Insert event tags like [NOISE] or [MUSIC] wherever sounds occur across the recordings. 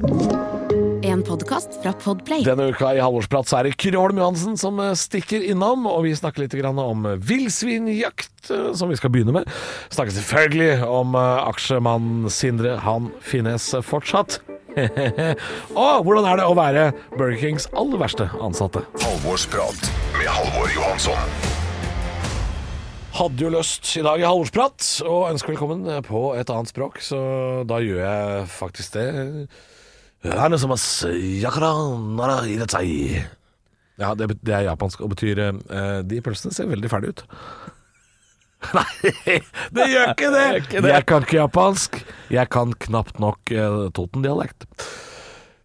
En podkast fra Podplay. Denne uka i Halvorsprat så er det Kyrre Holm Johansen som eh, stikker innom, og vi snakker litt om villsvinjakt, eh, som vi skal begynne med. Snakker selvfølgelig om aksjemannen aksjemann Sindre Han Finnes fortsatt. [LAUGHS] og hvordan er det å være Burger Kings aller verste ansatte? Halvorsprat med Halvor Johansson. Hadde jo lyst i dag i Halvorsprat og ønske velkommen på et annet språk, så da gjør jeg faktisk det. Ja, det, det er japansk og betyr eh, De pølsene ser veldig ferdige ut. [LAUGHS] Nei, det gjør ikke det! Jeg kan ikke japansk. Jeg kan knapt nok eh, Toten-dialekt.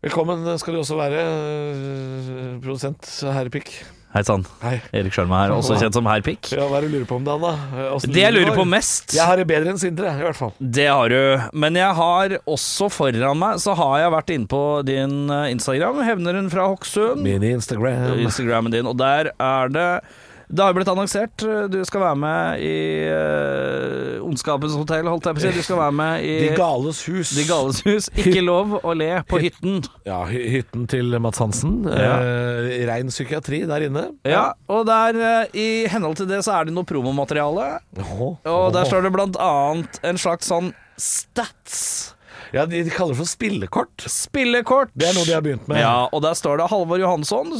Velkommen skal du også være, eh, produsent herre Pikk. Hei sann. Erik Skjølme her, også kjent som Herr Pikk. Ja, hva er det du lurer på om dagen, da? Hvordan Det jeg lurer på mest, Jeg har det bedre enn Sindre, i hvert fall. det har du. Men jeg har også foran meg, så har jeg vært inne på din eh, Instagram, Hevneren fra Hokksund. Min Instagram. Instagramen din, og der er det det har jo blitt annonsert. Du skal være med i uh, Ondskapens hotell, holdt jeg på å si. Du skal være med i De gales hus. De Gales hus. Ikke lov å le på hytten. Ja, hytten til Mats Hansen. Ja. Uh, Rein psykiatri der inne. Ja, og der, uh, i henhold til det, så er det noe promomateriale. Åhå. Og der står det blant annet en slags sånn stats. Ja, de, de kaller det for spillekort. Spillekort. Det er noe de har begynt med. Ja, og der står det Halvor Johansson.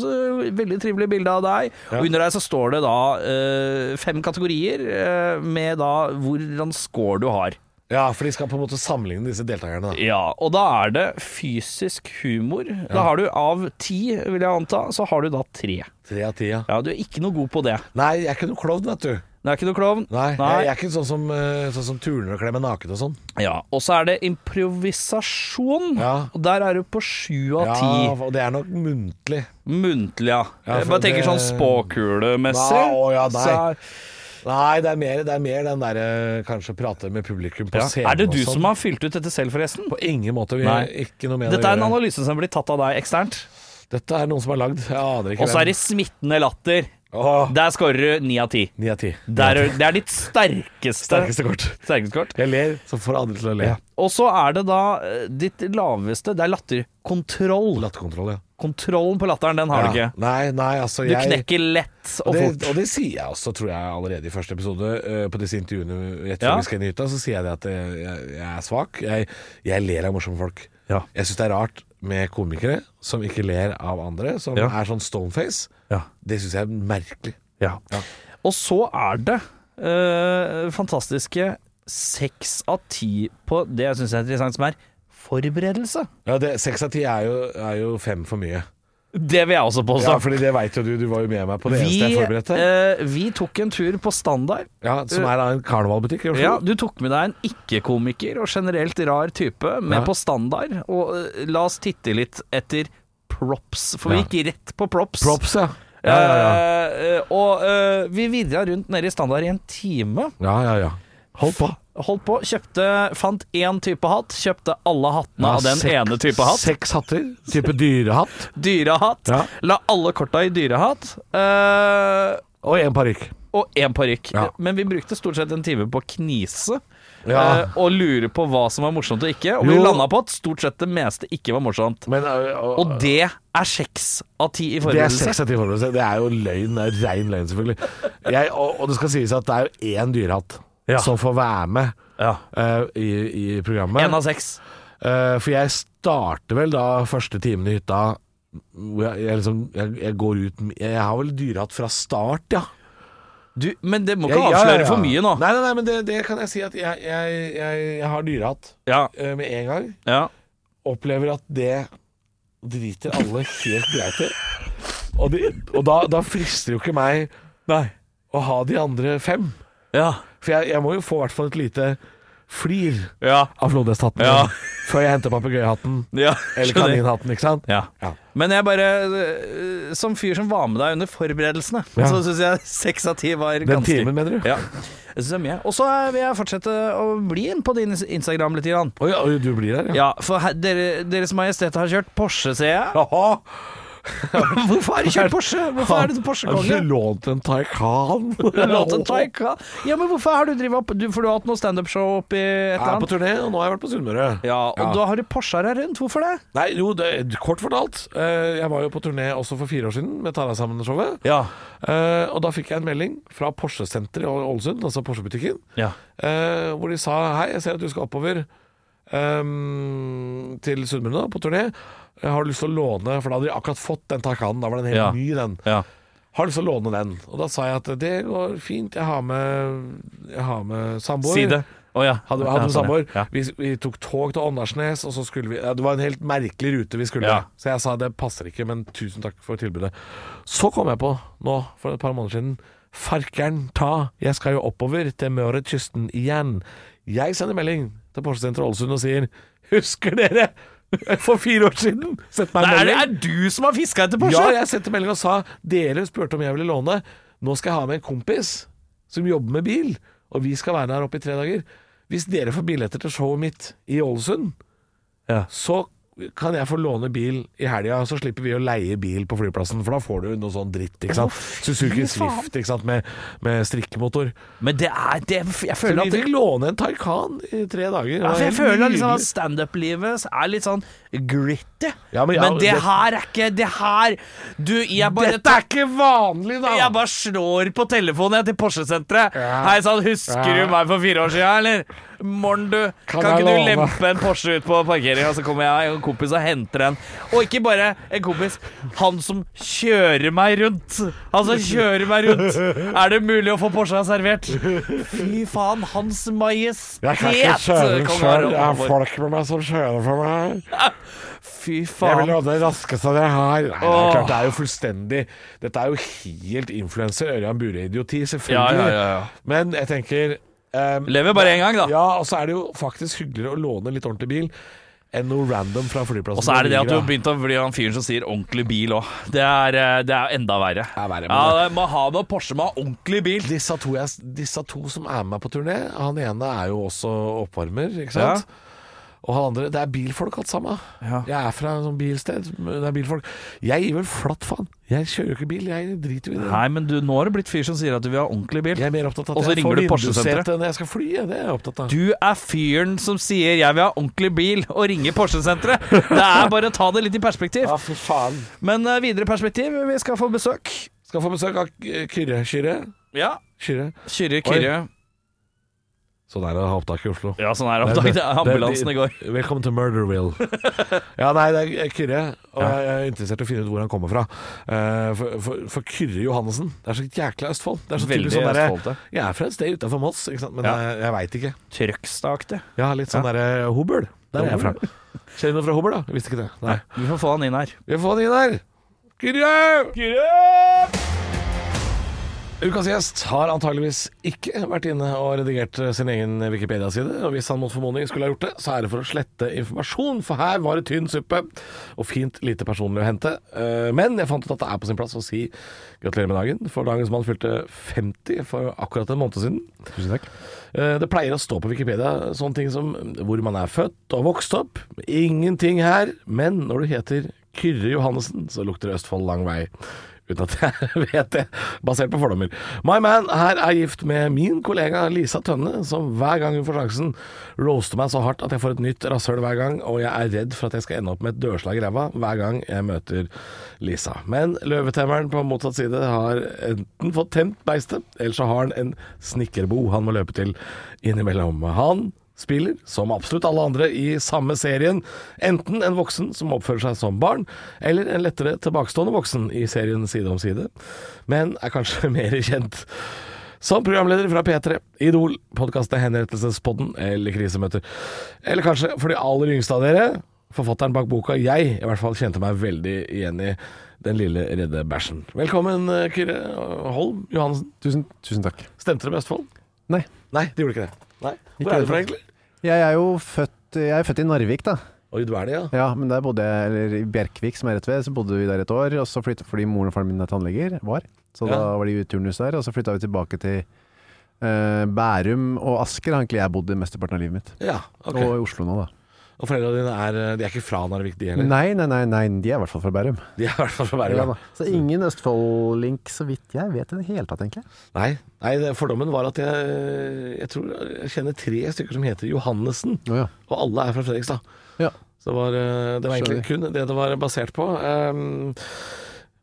Veldig trivelig bilde av deg. Ja. Og under deg så står det da eh, fem kategorier eh, med da hvordan score du har. Ja, for de skal på en måte sammenligne disse deltakerne. Da. Ja, og da er det fysisk humor. Da har du av ti, vil jeg anta, så har du da tre. Tre av ti, ja. Ja, du er ikke noe god på det. Nei, jeg er ikke noe klovn, vet du. Det er ikke noe klovn. Nei, Jeg, er ikke sånn som, eh, sånn som turner og klemmer naken og sånn. Ja, Og så er det improvisasjon. Ja. Og der er du på sju av Ja, og det er nok muntlig. Muntlig, ja. Ja, jeg bare tenker det- sånn spåkulemessig. Nei, å ja, nei. Er- Nei, det er mer, det er mer den derre kanskje prate med publikum på ja. scenen. Er det du sånn. som har fylt ut dette selv, forresten? På ingen måte. Vi har ikke noe med det Dette er en analyse som blir tatt av deg eksternt. Dette er noen som har lagd. Jeg aner ikke Og så er det smittende latter. Åh, Der scorer du ni av ti. Ni av ti. Der er- Det er ditt sterkeste, Sterkeste kort. sterkeste kort. Jeg ler, så får andre til å le. Og så er det da eh, ditt laveste Det er latterkontroll. Latterkontroll, ja. Kontrollen på latteren, den har du Ja. ikke. Nei, nei, altså Du jeg knekker lett og og det, fort. og det sier jeg også, tror jeg, allerede i første episode. eh, på disse intervjuene rett før Ja. vi skal inn i hytta, så sier jeg det at jeg, jeg, jeg er svak. Jeg, jeg ler av morsomme folk. Ja. Jeg syns det er rart med komikere som ikke ler av andre, som Ja. er sånn stoneface. Ja. Det syns jeg er merkelig. Ja. Ja. Og så er det øh, fantastiske seks av ti på det jeg syns er interessant, som er forberedelse. Ja, Seks av ti er jo, er jo fem for mye. Det vil jeg også påstå. Ja, fordi det veit jo du, du var jo med meg på det vi, eneste jeg forberedte. Øh, vi tok en tur på Standard. Ja, Som er en karnevalbutikk i Oslo. Ja, du tok med deg en ikke-komiker og generelt rar type med Ja. på Standard. Og eh, la oss titte litt etter props, for vi gikk rett på props. Props, ja. Ja, ja, ja. Uh, og uh, vi virra rundt nede i Standard i en time. ja, ja, ja. Hold på. Holdt på, kjøpte, fant én type hatt, kjøpte alle hattene av den seks- ene type hatt. Seks hatter. Type dyrehatt. Dyrehatt. Ja. La alle korta i dyrehatt. Uh, Og en parykk. og én parykk. Ja. Men vi brukte stort sett en time på å knise. Ja. eh, og lurer på hva som var morsomt og ikke. Og vi landa på at stort sett det meste ikke var morsomt. Men, uh, uh, Og det er seks av ti i Det er forberedelse. seks av ti forberedelse. Det er jo løgn. Det er rein løgn, selvfølgelig. Jeg, og, og det skal sies at det er jo én dyrehatt Ja. som får være med Ja. uh, i, i programmet. Én av seks. For jeg starter vel da første timen i hytta hvor jeg, jeg liksom jeg, jeg går ut Jeg har vel dyrehatt fra start, ja. Du, men det må ikke Jeg- ja, avsløre ja, ja. for mye nå. Nei, nei, nei men det, det kan jeg si at jeg, jeg, jeg, jeg har dyrehatt Ja, eh, med en gang. ja. Opplever at det driter alle helt greit i. Og, de, og da, da frister jo ikke meg Nei. å ha de andre fem. Ja. For jeg, jeg må jo få i hvert fall et lite flir Ja. av flodhesthatten Ja. før jeg henter papegøyehatten [LAUGHS] ja. eller kaninhatten, ikke sant? Ja. Ja. Men jeg bare øh, Som fyr som var med deg under forberedelsene, så syns jeg seks av ti var Den ganske timen, mener du? Ja. Og så vil jeg fortsette å bli inn på din Instagram litt. Grann. Oi, du blir der, ja. For her, dere, Deres Majestet har kjørt Porsche, ser jeg. Jaha. [LAUGHS] Hvorfor har du kjørt Porsche? Hvorfor er du Har du Porsche-konge? lånt en Taycan? [LAUGHS] lånt en Taycan. Ja, men hvorfor har du drevet opp du, For du har hatt noe standup-show oppi et Jeg er på turné, og nå har jeg vært på Sunnmøre. Ja, og Ja. da har du Porscher her rundt. Hvorfor det? Nei, jo, det, kort fortalt. eh, Jeg var jo på turné også for fire år siden med Ta deg sammen-showet. Ja. Eh, og da fikk jeg en melding fra Porsche-senteret i Ålesund, altså Porsche-butikken, Ja. eh, hvor de sa hei, jeg ser at du skal oppover um, til Sunnmøre på turné. Har du lyst til å låne For da hadde de akkurat fått den Taycanen, da var den helt Ja. ny, den. ja. Har du lyst til å låne den? Og da sa jeg at det går fint, jeg har med, jeg har med samboer. Si det. Å ja. Hadde, Ja, hadde sånn, samboer. Ja. Vi, vi tok tog til Åndalsnes, og så skulle vi ja, Det var en helt merkelig rute vi skulle. Ja. Så jeg sa det passer ikke, men tusen takk for tilbudet. Så kom jeg på, nå for et par måneder siden Farkeren ta, jeg skal jo oppover til Mørekysten igjen. Jeg sender melding til Porsche-senteret Ålesund og sier Husker dere? [LAUGHS] For fire år siden! Sett meg en er, det, er du som har fiska etter Porsche? Ja, jeg sendte melding og sa Dere spurte om jeg ville låne Nå skal jeg ha med en kompis Som jobber med bil Og vi skal være der oppe i tre dager Hvis dere får billetter til showet mitt i Ålesund Ja. Så kan jeg få låne bil i helga Så slipper vi å leie bil på flyplassen For da får du noe sånn dritt, ikke sant Suzuki Swift, ikke sant Med, med strikkemotor Men det er det, Jeg Så føler vi fikk låne en Taycan i tre dager ja, for jeg føler liksom at standup-livet er litt sånn gritty. Ja, men men, det, det- her er ikke Det her Du, jeg bare Dette er ikke vanlig da Jeg bare slår på telefonen jeg til Porsche-senteret. Hei sann, husker Ja. du meg for fire år siden, eller? Morn, du. Kan, Kan ikke du lempe en Porsche ut på parkeringa, så kommer jeg og en kompis og henter den. Og ikke bare en kompis, han som kjører meg rundt. Han som kjører meg rundt. Er det mulig å få Porsche servert? Fy faen, Hans Majestet! Jeg kan ikke kjøre Harald Jeg har folk med meg som kjører for meg Fy faen. Jeg vil ha det raskeste jeg har. Nei, det er klart, det er jo fullstendig Dette er jo helt influenser Ørjan Bure-idioti, Ja, selvfølgelig. ja, ja, ja. Men jeg tenker ehm, Lever bare én gang, da. Ja, og så er det jo faktisk hyggeligere å låne en litt ordentlig bil enn noe random fra flyplassen. Og så er det det at du har begynt å bli han fyren som sier 'ordentlig bil' òg. Det, eh, det er enda verre. er verre, Ja, må ha noe Porsche med ordentlig bil. disse, to jeg, disse to som er med på turné, han ene er jo også oppvarmer, ikke sant? Og han andre, det er bilfolk alt sammen. Ja. Jeg er fra et sånt bilsted, det er bilfolk. Jeg gir vel flatt faen. Jeg kjører jo ikke bil, jeg driter jo i det. Nei, men du, nå har du blitt fyr som sier at du vil ha ordentlig bil. Jeg er mer opptatt av at jeg får vindussete når jeg skal fly. Det er jeg opptatt av. Du er fyren som sier 'jeg vil ha ordentlig bil' og ringer Porsche-senteret. Det er bare å ta det litt i perspektiv. [LAUGHS] Ja, for faen. Men uh, videre perspektiv, vi skal få besøk. Skal få besøk av Kyrre. Kyrre. Ja. Kyrre. Kyrre Kyrre. Sånn er det å ha opptak i Oslo. Ja, sånn er det er Ambulansen i går. Velkommen til Murderville. [LAUGHS] ja, nei, det er Kyrre, og Ja. jeg er interessert i å finne ut hvor han kommer fra. Eh, for, for, for Kyrre Johannessen, det er så jækla Østfold. Det er så Veldig sånn Østfold. Jeg er fra et sted utenfor Moss, men Ja. jeg, jeg veit ikke. Trøgstad-aktig. Ja, litt sånn Ja. derre Hobøl. Der er jeg fra. [LAUGHS] Kjenner du noe fra Hobøl, da? Jeg visste ikke det. Nei. Vi får få han inn her. Vi får få den inn her. Kyrre! Kyrre! Ukas gjest har antageligvis ikke vært inne og redigert sin egen Wikipedia-side. Og hvis han mot formodning skulle ha gjort det, så er det for å slette informasjon, for her var det tynn suppe og fint lite personlig å hente. Eh, Men jeg fant ut at det er på sin plass å si gratulerer med dagen, for dagens mann fylte 50 for akkurat en måned siden. Tusen takk. Eh, Det pleier å stå på Wikipedia sånne ting som hvor man er født og vokst opp. Ingenting her, men når du heter Kyrre Johannessen, så lukter Østfold lang vei. Uten at jeg [LAUGHS] vet det, basert på fordommer. My man her er gift med min kollega Lisa Tønne, som hver gang hun får sjansen, roaster meg så hardt at jeg får et nytt rasshøl hver gang, og jeg er redd for at jeg skal ende opp med et dørslag i ræva hver gang jeg møter Lisa. Men løvetemmeren på motsatt side har enten fått tent beistet, eller så har han en snekkerbo han må løpe til innimellom. Han spiller, som absolutt alle andre i samme serien, enten en voksen som oppfører seg som barn, eller en lettere tilbakestående voksen i serien Side om side, men er kanskje [LAUGHS] mer kjent som programleder fra P3, Idol, podkastet Henrettelsespodden eller Krisemøter. Eller kanskje for de aller yngste av dere, forfatteren bak boka jeg i hvert fall kjente meg veldig igjen i Den lille redde bæsjen. Velkommen, eh, Kyrre Holm Johansen. Tusen, tusen takk. Stemte det med Østfold? Nei. Nei, det gjorde ikke det. Nei. Ikke Hvor er du fra, egentlig? Jeg er jo født, jeg er født i Narvik, da. Oi, du er det, ja? Ja, men der bodde jeg, eller i Bjerkvik, som er rett ved, så bodde vi der et år. Og så flyttet fordi moren og faren min er tannleger, var. Så da var de i turnus der. Og så flytta vi tilbake til eh, Bærum og Asker har egentlig jeg bodd mesteparten av livet mitt. Ja, ok. Og i Oslo nå, da. Og foreldrene dine er, eh, de er ikke fra Narvik, de heller? Nei, nei, nei, nei, de er i hvert fall fra Bærum. De er i hvert fall fra Ja, Bærum. da. Så ingen Østfold-link, så vidt jeg vet i det hele tatt, egentlig. Nei, nei, fordommen var at jeg, jeg tror jeg kjenner tre stykker som heter Johannessen, oh, ja. og alle er fra Fredrikstad. Ja. Så det var, eh, det var egentlig kun det det var basert på. Um,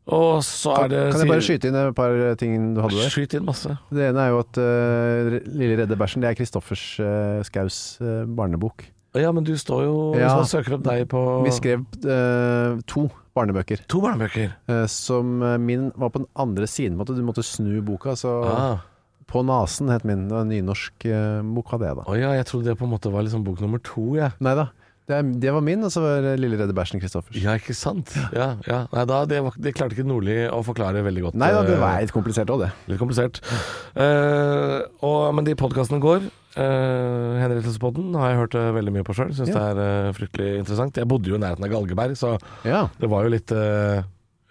og så er det Kan jeg bare skyte inn et par ting du hadde der? Skyt inn masse. Det ene er jo at uh, Lille redde bæsjen, det er Kristoffers uh, Skaus uh, barnebok. Ja, men du står jo Hvis Ja. man søker opp deg på Vi skrev eh, to barnebøker. to barnebøker. eh, som eh, min var på den andre siden. Måtte, du måtte snu boka. Så Ah. På nasen het min. Det var en nynorsk eh, bok av det, da. Å ja, jeg trodde det på en måte var liksom bok nummer to, jeg. Nei da. Det, er, det var min, og så var det Lille redde bæsjen Kristoffers. Ja, ikke sant? Ja, ja. Nei, da, det, var, det klarte ikke Nordli å forklare veldig godt. Nei da, det eh, var litt komplisert òg, det. Litt komplisert. Eh, og, men de podkastene går. Uh, Henrettelsespodden har jeg hørt eh, veldig mye på sjøl. Syns Ja. det er uh, fryktelig interessant. Jeg bodde jo i nærheten av Galgeberg, så Ja. det var jo litt uh,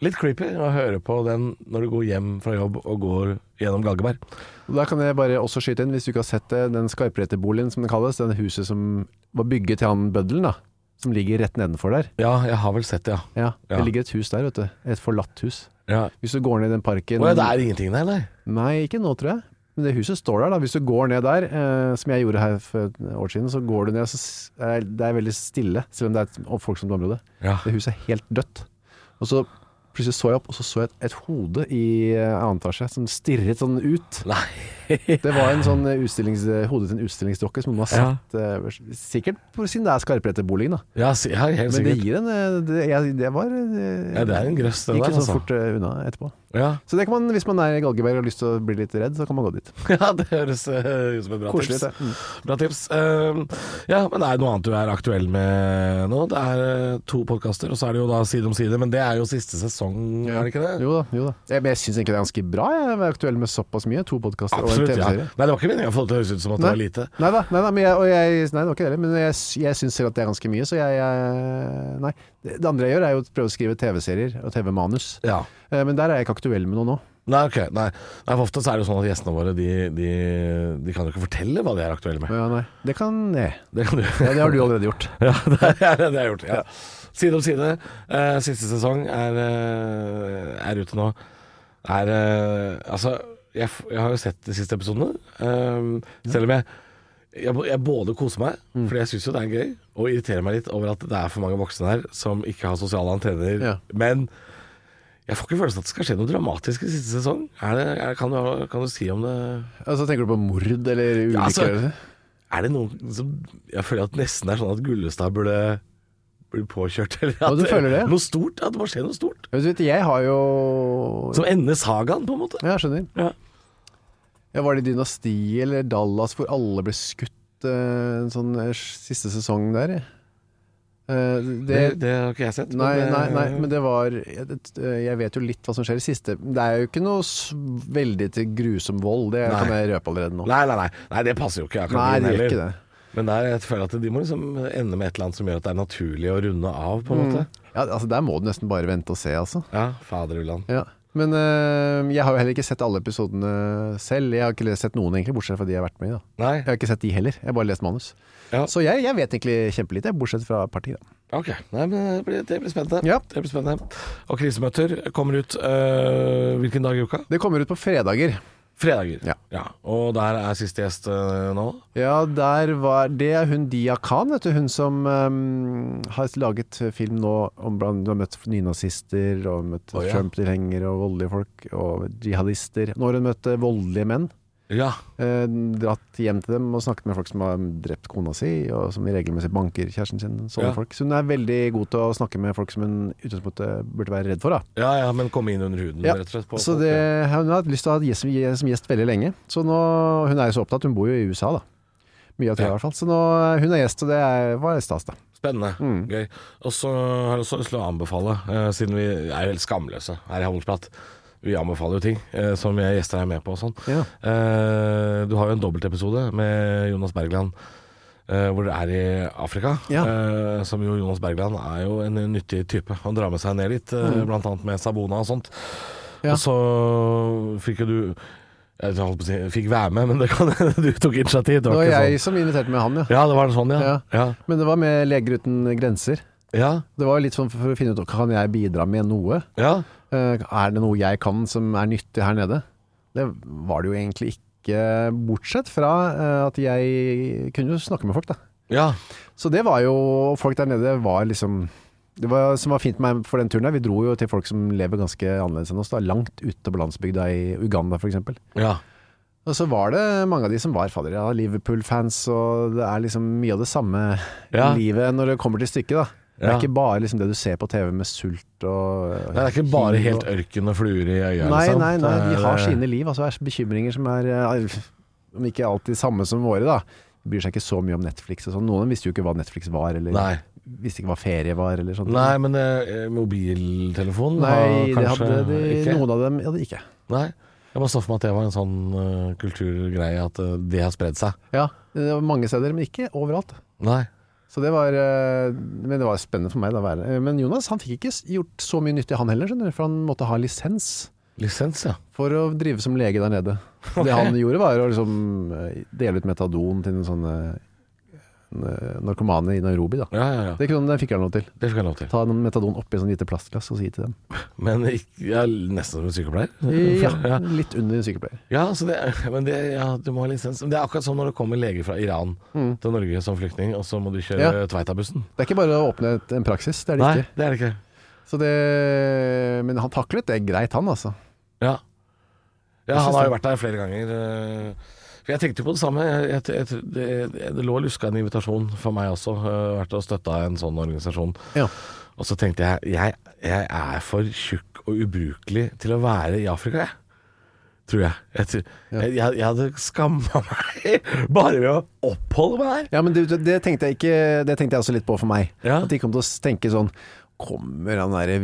Litt creepy å høre på den når du går hjem fra jobb og går gjennom Galgeberg. Da kan jeg bare også skyte inn, hvis du ikke har sett det, den Skarpreterboligen som det kalles. Det huset som var bygget til han bøddelen, da. Som ligger rett nedenfor der. Ja, jeg har vel sett det, ja. Ja, Ja. Det ligger et hus der, vet du. Et forlatt hus. ja. Hvis du går ned i den parken Å ja, det er ingenting der, nei? Nei, ikke nå, tror jeg. Men det huset står der, da. Hvis du går ned der, eh, som jeg gjorde her for et år siden, så går du ned, så er det er veldig stille, selv om det er et folksomt område. Ja. Det huset er helt dødt. Og så plutselig så jeg opp, og så så jeg et, et hode i eh, annen etasje som stirret sånn ut. Det var en sånn eh, utstillings, hode til en utstillingsdokke som noen har Ja. sett, eh, sikkert på, siden det er Skarpreterboligen, da. Ja, ja, helt Men det sikkert. gir en eh, Det, jeg, det var det, Ja, det er en grøss, det Gikk der, Gikk sånn altså. fort uh, unna etterpå. Ja. Så det kan man, hvis man er i Galgeberg og har lyst til å bli litt redd, så kan man gå dit. [LAUGHS] ja, det høres ut som et bra Koselig. tips. Mm. Bra tips. Uh, ja, men det er noe annet du er aktuell med nå. Det er uh, to podkaster, og så er det jo da Side om side. Men det er jo siste sesong, er det ikke det? Jo da. jo da jeg, Men jeg syns egentlig det er ganske bra jeg, være aktuell med såpass mye. To podkaster og en Absolutt. Ja. TV-serie. Nei, det var ikke meningen å få det til å høres ut som at det var lite. Nei da, nei, da, men jeg, jeg, nei, det var ikke det heller. Men jeg, jeg syns selv at det er ganske mye, så jeg, jeg Nei. Det, det andre jeg gjør, er jo å prøve å skrive TV-serier og TV-manus. Ja. Eh, Men der er jeg ikke aktuell med noe nå. Nei, ok. Nei. Nei, for ofte så er det jo sånn at gjestene våre de, de, de kan jo ikke fortelle hva de er aktuelle med. Ja, nei. Det kan jeg. Det kan du. Ja, det har du allerede gjort. [LAUGHS] Ja, det har det jeg gjort. Ja. Side om side. Uh, siste sesong er, eh, er ute nå. Er uh, Altså, jeg, jeg har jo sett de siste episodene. eh, selv om jeg jeg, jeg både koser meg, Mm. fordi jeg syns jo det er gøy, og irriterer meg litt over at det er for mange voksne her som ikke har sosiale antenner. Men jeg får ikke følelsen at det skal skje noe dramatisk i siste sesong. Er det, er, kan, du, kan du si om det Altså, tenker du på mord eller ulykker? Ja, altså. Er det noe som Jeg føler at nesten er sånn at Gullestad burde bli påkjørt. Eller at du føler det? Noe stort. At det må skje noe stort. Vet du vet, jeg har jo Som ender sagaen, på en måte. Ja, skjønner. Ja. Ja, Var det Dynasti eller Dallas hvor alle ble skutt eh, en sånn eh, siste sesong der? Eh, Det, det, det har ikke jeg sett. nei, men, nei, nei, eh, men det var jeg, jeg vet jo litt hva som skjer i siste. Det er jo ikke noe veldig til grusom vold, det Nei. kan jeg røpe allerede nå. nei, nei, nei, nei, det passer jo ikke. akkurat Nei, det gjør ikke det. Men der, jeg føler at de må liksom ende med et eller annet som gjør at det er naturlig å runde av, på en måte. Ja, altså Der må du nesten bare vente og se, altså. Ja, faderullan. Ja. Men øh, jeg har jo heller ikke sett alle episodene selv. Jeg har ikke sett noen, egentlig, bortsett fra de jeg har vært med i. Jeg har ikke sett de heller, jeg har bare lest manus. Ja. Så jeg, jeg vet egentlig kjempelite, bortsett fra partiet. Da. ok. Nei, men det blir, det blir spennende. Ja. Det blir spennende. Og krisemøter kommer ut øh, hvilken dag i uka? Det kommer ut på fredager. Fredager. Ja. Og der er siste gjest uh, nå. Ja, der var Det er hun Dia Khan, vet du. Hun som um, har laget film nå om blant Du har møtt nynazister og møtt oh, ja. Trump-tilhengere og voldelige folk og jihadister. Nå har hun møtt eh, voldelige menn. Ja. Eh, dratt hjem til dem og snakket med folk som har drept kona si, og som i regelmessig banker kjæresten sin. Sånne Ja. folk. Så hun er veldig god til å snakke med folk som hun utgangspunktet burde være redd for. da ja, ja, men komme inn under huden, Ja, rett og slett. På Så det, hun har hatt lyst til å ha gjest, som gjest veldig lenge. Så nå, Hun er jo så opptatt, hun bor jo i USA, da. Mye av tida i hvert fall. Så nå, hun er gjest, og det er, var stas, da. Spennende. Mm. Gøy. Og så har jeg også lyst til å anbefale, eh, siden vi er helt skamløse her i Handelsprat. Vi anbefaler jo ting eh, som jeg gjester er med på og sånn. Ja. Eh, du har jo en dobbeltepisode med Jonas Bergland. eh, hvor det er i Afrika. Ja. Eh, som jo Jonas Bergland er jo en nyttig type. Han drar med seg ned litt, eh, Mm. blant annet med Sabona og sånt. Ja. Og så fikk jo du Jeg fikk være med, men det kan [LAUGHS] du tok initiativ. Det Det var jeg sånn. som inviterte med han, ja. Ja, det var sånn, ja. Ja. Ja. Men det var med Leger uten grenser. ja. Det var litt sånn for å finne ut Kan jeg bidra med noe. ja. Eh, Er det noe jeg kan som er nyttig her nede? Det var det jo egentlig ikke, bortsett fra eh, at jeg kunne jo snakke med folk, da. ja. Så det var jo Folk der nede var liksom Det var, som var fint med meg for den turen der, vi dro jo til folk som lever ganske annerledes enn oss, da, langt ute på landsbygda i Uganda f.eks. ja. Og så var det mange av de som var fader, ja, Liverpool-fans, og det er liksom mye av det samme Ja. livet når det kommer til stykket, da. Det er ikke bare liksom det du ser på TV med sult og Det er ikke bare helt ørken og fluer i øya. Nei, liksom. nei, nei, de har sine liv. Altså det er bekymringer som er eh, Om ikke alltid samme som våre, da. De bryr seg ikke så mye om Netflix og sånn. Noen av dem visste jo ikke hva Netflix var, eller Nei. visste ikke hva ferie var, eller. Nei, men eh, mobiltelefon Nei, har kanskje de, ikke? noen av dem hadde ikke. Nei. Jeg bare så for meg at det var en sånn uh, kulturgreie, at uh, det har spredd seg. Ja, det var mange steder, men ikke overalt. Nei. Så det var eh, Men det var spennende for meg da Men Jonas han fikk ikke gjort så mye nyttig han heller, skjønner du. For han måtte ha lisens Lisens, ja. for å drive som lege der nede. Det han gjorde var å liksom eh, dele ut metadon til noen sånne narkomane i Nairobi, da. Ja, ja, ja. Det, kunne, det fikk han lov til. Det fikk han lov til. Ta noen metadon oppi sånn lite plastglass og si til dem. [LAUGHS] Men jeg er nesten som en sykepleier. [LAUGHS] Ja, litt under sykepleier. Ja, så det, men det, ja, du må ha lisens. Men det er akkurat sånn når det kommer leger fra Iran til Norge som flyktning, og så må du kjøre Ja. Tveita-bussen. Det er ikke bare å åpne et, en praksis, det er det Nei, ikke. det er det ikke. Så det, men han taklet det greit, han altså. Ja. Ja, han har jo vært der flere ganger. For jeg tenkte jo på det samme. Jeg, jeg, jeg, det, det lå luska en invitasjon for meg også. uh, Vært og støtta en sånn organisasjon. Ja. Og så tenkte jeg jeg, jeg er for tjukk og ubrukelig til å være i Afrika, jeg. Tror jeg. Jeg, jeg, jeg, jeg hadde skamma meg [LAUGHS] bare ved å oppholde meg der. Ja, men det, det, tenkte jeg ikke Det tenkte jeg også litt på for meg. Ja. At de kom til å tenke sånn Kommer han derre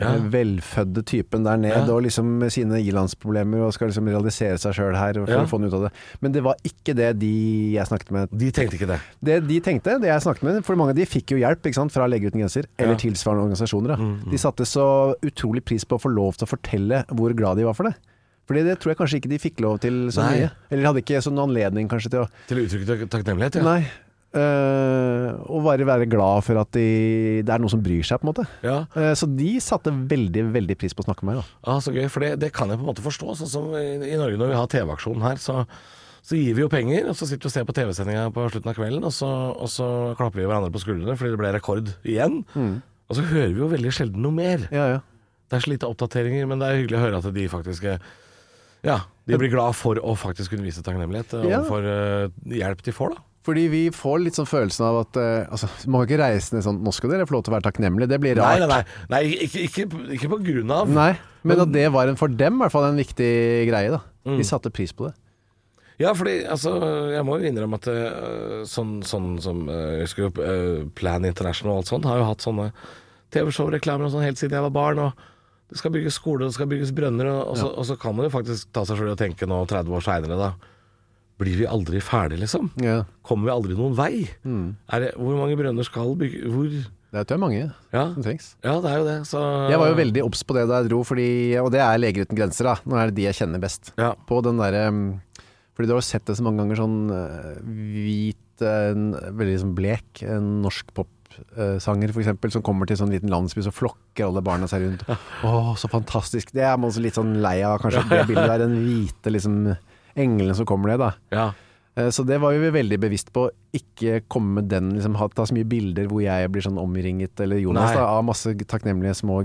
Ja. velfødde typen der ned Ja. og liksom med sine ilandsproblemer og skal liksom realisere seg sjøl her for Ja. å få noe ut av det. Men det var ikke det de jeg snakket med De tenkte ikke det. Det de tenkte, det jeg snakket med For mange av de fikk jo hjelp ikke sant, fra Leger uten grenser, eller. Mm, tilsvarende organisasjoner. Da. De satte så utrolig pris på å få lov til å fortelle hvor glad de var for det. Fordi det tror jeg kanskje ikke de fikk lov til så Nei. mye. Eller hadde ikke sånn anledning kanskje til å Til å uttrykke takknemlighet, ja. Nei. Eh, og bare være glad for at de, det er noen som bryr seg, på en måte. ja. Uh, så de satte veldig, veldig pris på å snakke med meg. Da. Ah, så gøy, for det, det kan jeg på en måte forstå. Sånn som i, i Norge når vi har TV-aksjonen her, så, så gir vi jo penger, og så sitter vi og ser på TV-sendinga på slutten av kvelden, og så, og så klapper vi hverandre på skuldrene fordi det ble rekord igjen. Og så hører vi jo veldig sjelden noe mer. Ja, ja. Det er så lite oppdateringer, men det er hyggelig å høre at de faktisk Ja, de blir glad for å faktisk kunne vise takknemlighet eh, overfor eh, hjelp de får, da. Fordi vi får litt sånn følelsen av at uh, altså, Man kan ikke reise ned sånn Nå skal dere få lov til å være takknemlige. Det blir Nei, rart. nei, nei, nei ikke, ikke, ikke på grunn av. Nei, men at det var en, for dem i hvert fall en viktig greie. da Mm. De satte pris på det. Ja, fordi altså, jeg må jo innrømme at uh, sånn, sånn som uh, Jeg husker eh, Plan International og alt sånt har jo hatt sånne TV-show-reklamer og sånn helt siden jeg var barn. Og det skal bygges skole, det skal bygges brønner, og, og, så, og så kan man jo faktisk ta seg sjøl og tenke nå 30 år seinere, da. Blir vi aldri ferdig, liksom? Ja. Kommer vi aldri noen vei? Er det, hvor mange brønner skal bygge Hvor Det er jo mange Ja, som trengs. ja det er jo det. Så Jeg var jo veldig obs på det da jeg dro, fordi, og det er Leger uten grenser. da Nå er det de jeg kjenner best. Ja. På den der, Fordi du har sett det så mange ganger, sånn eh, hvit, eh, en, veldig liksom blek en norsk popsanger for eksempel, som kommer til sånn liten landsby, så flokker alle barna seg rundt. Å, så fantastisk. Det er man også litt sånn lei av, kanskje. Det bildet der, den hvite liksom englene som kommer ned, da. Ja. Eh, Så det var vi veldig bevisst på. Ikke komme med den, liksom, ta så mye bilder hvor jeg blir sånn omringet, eller Jonas, da, av masse takknemlige små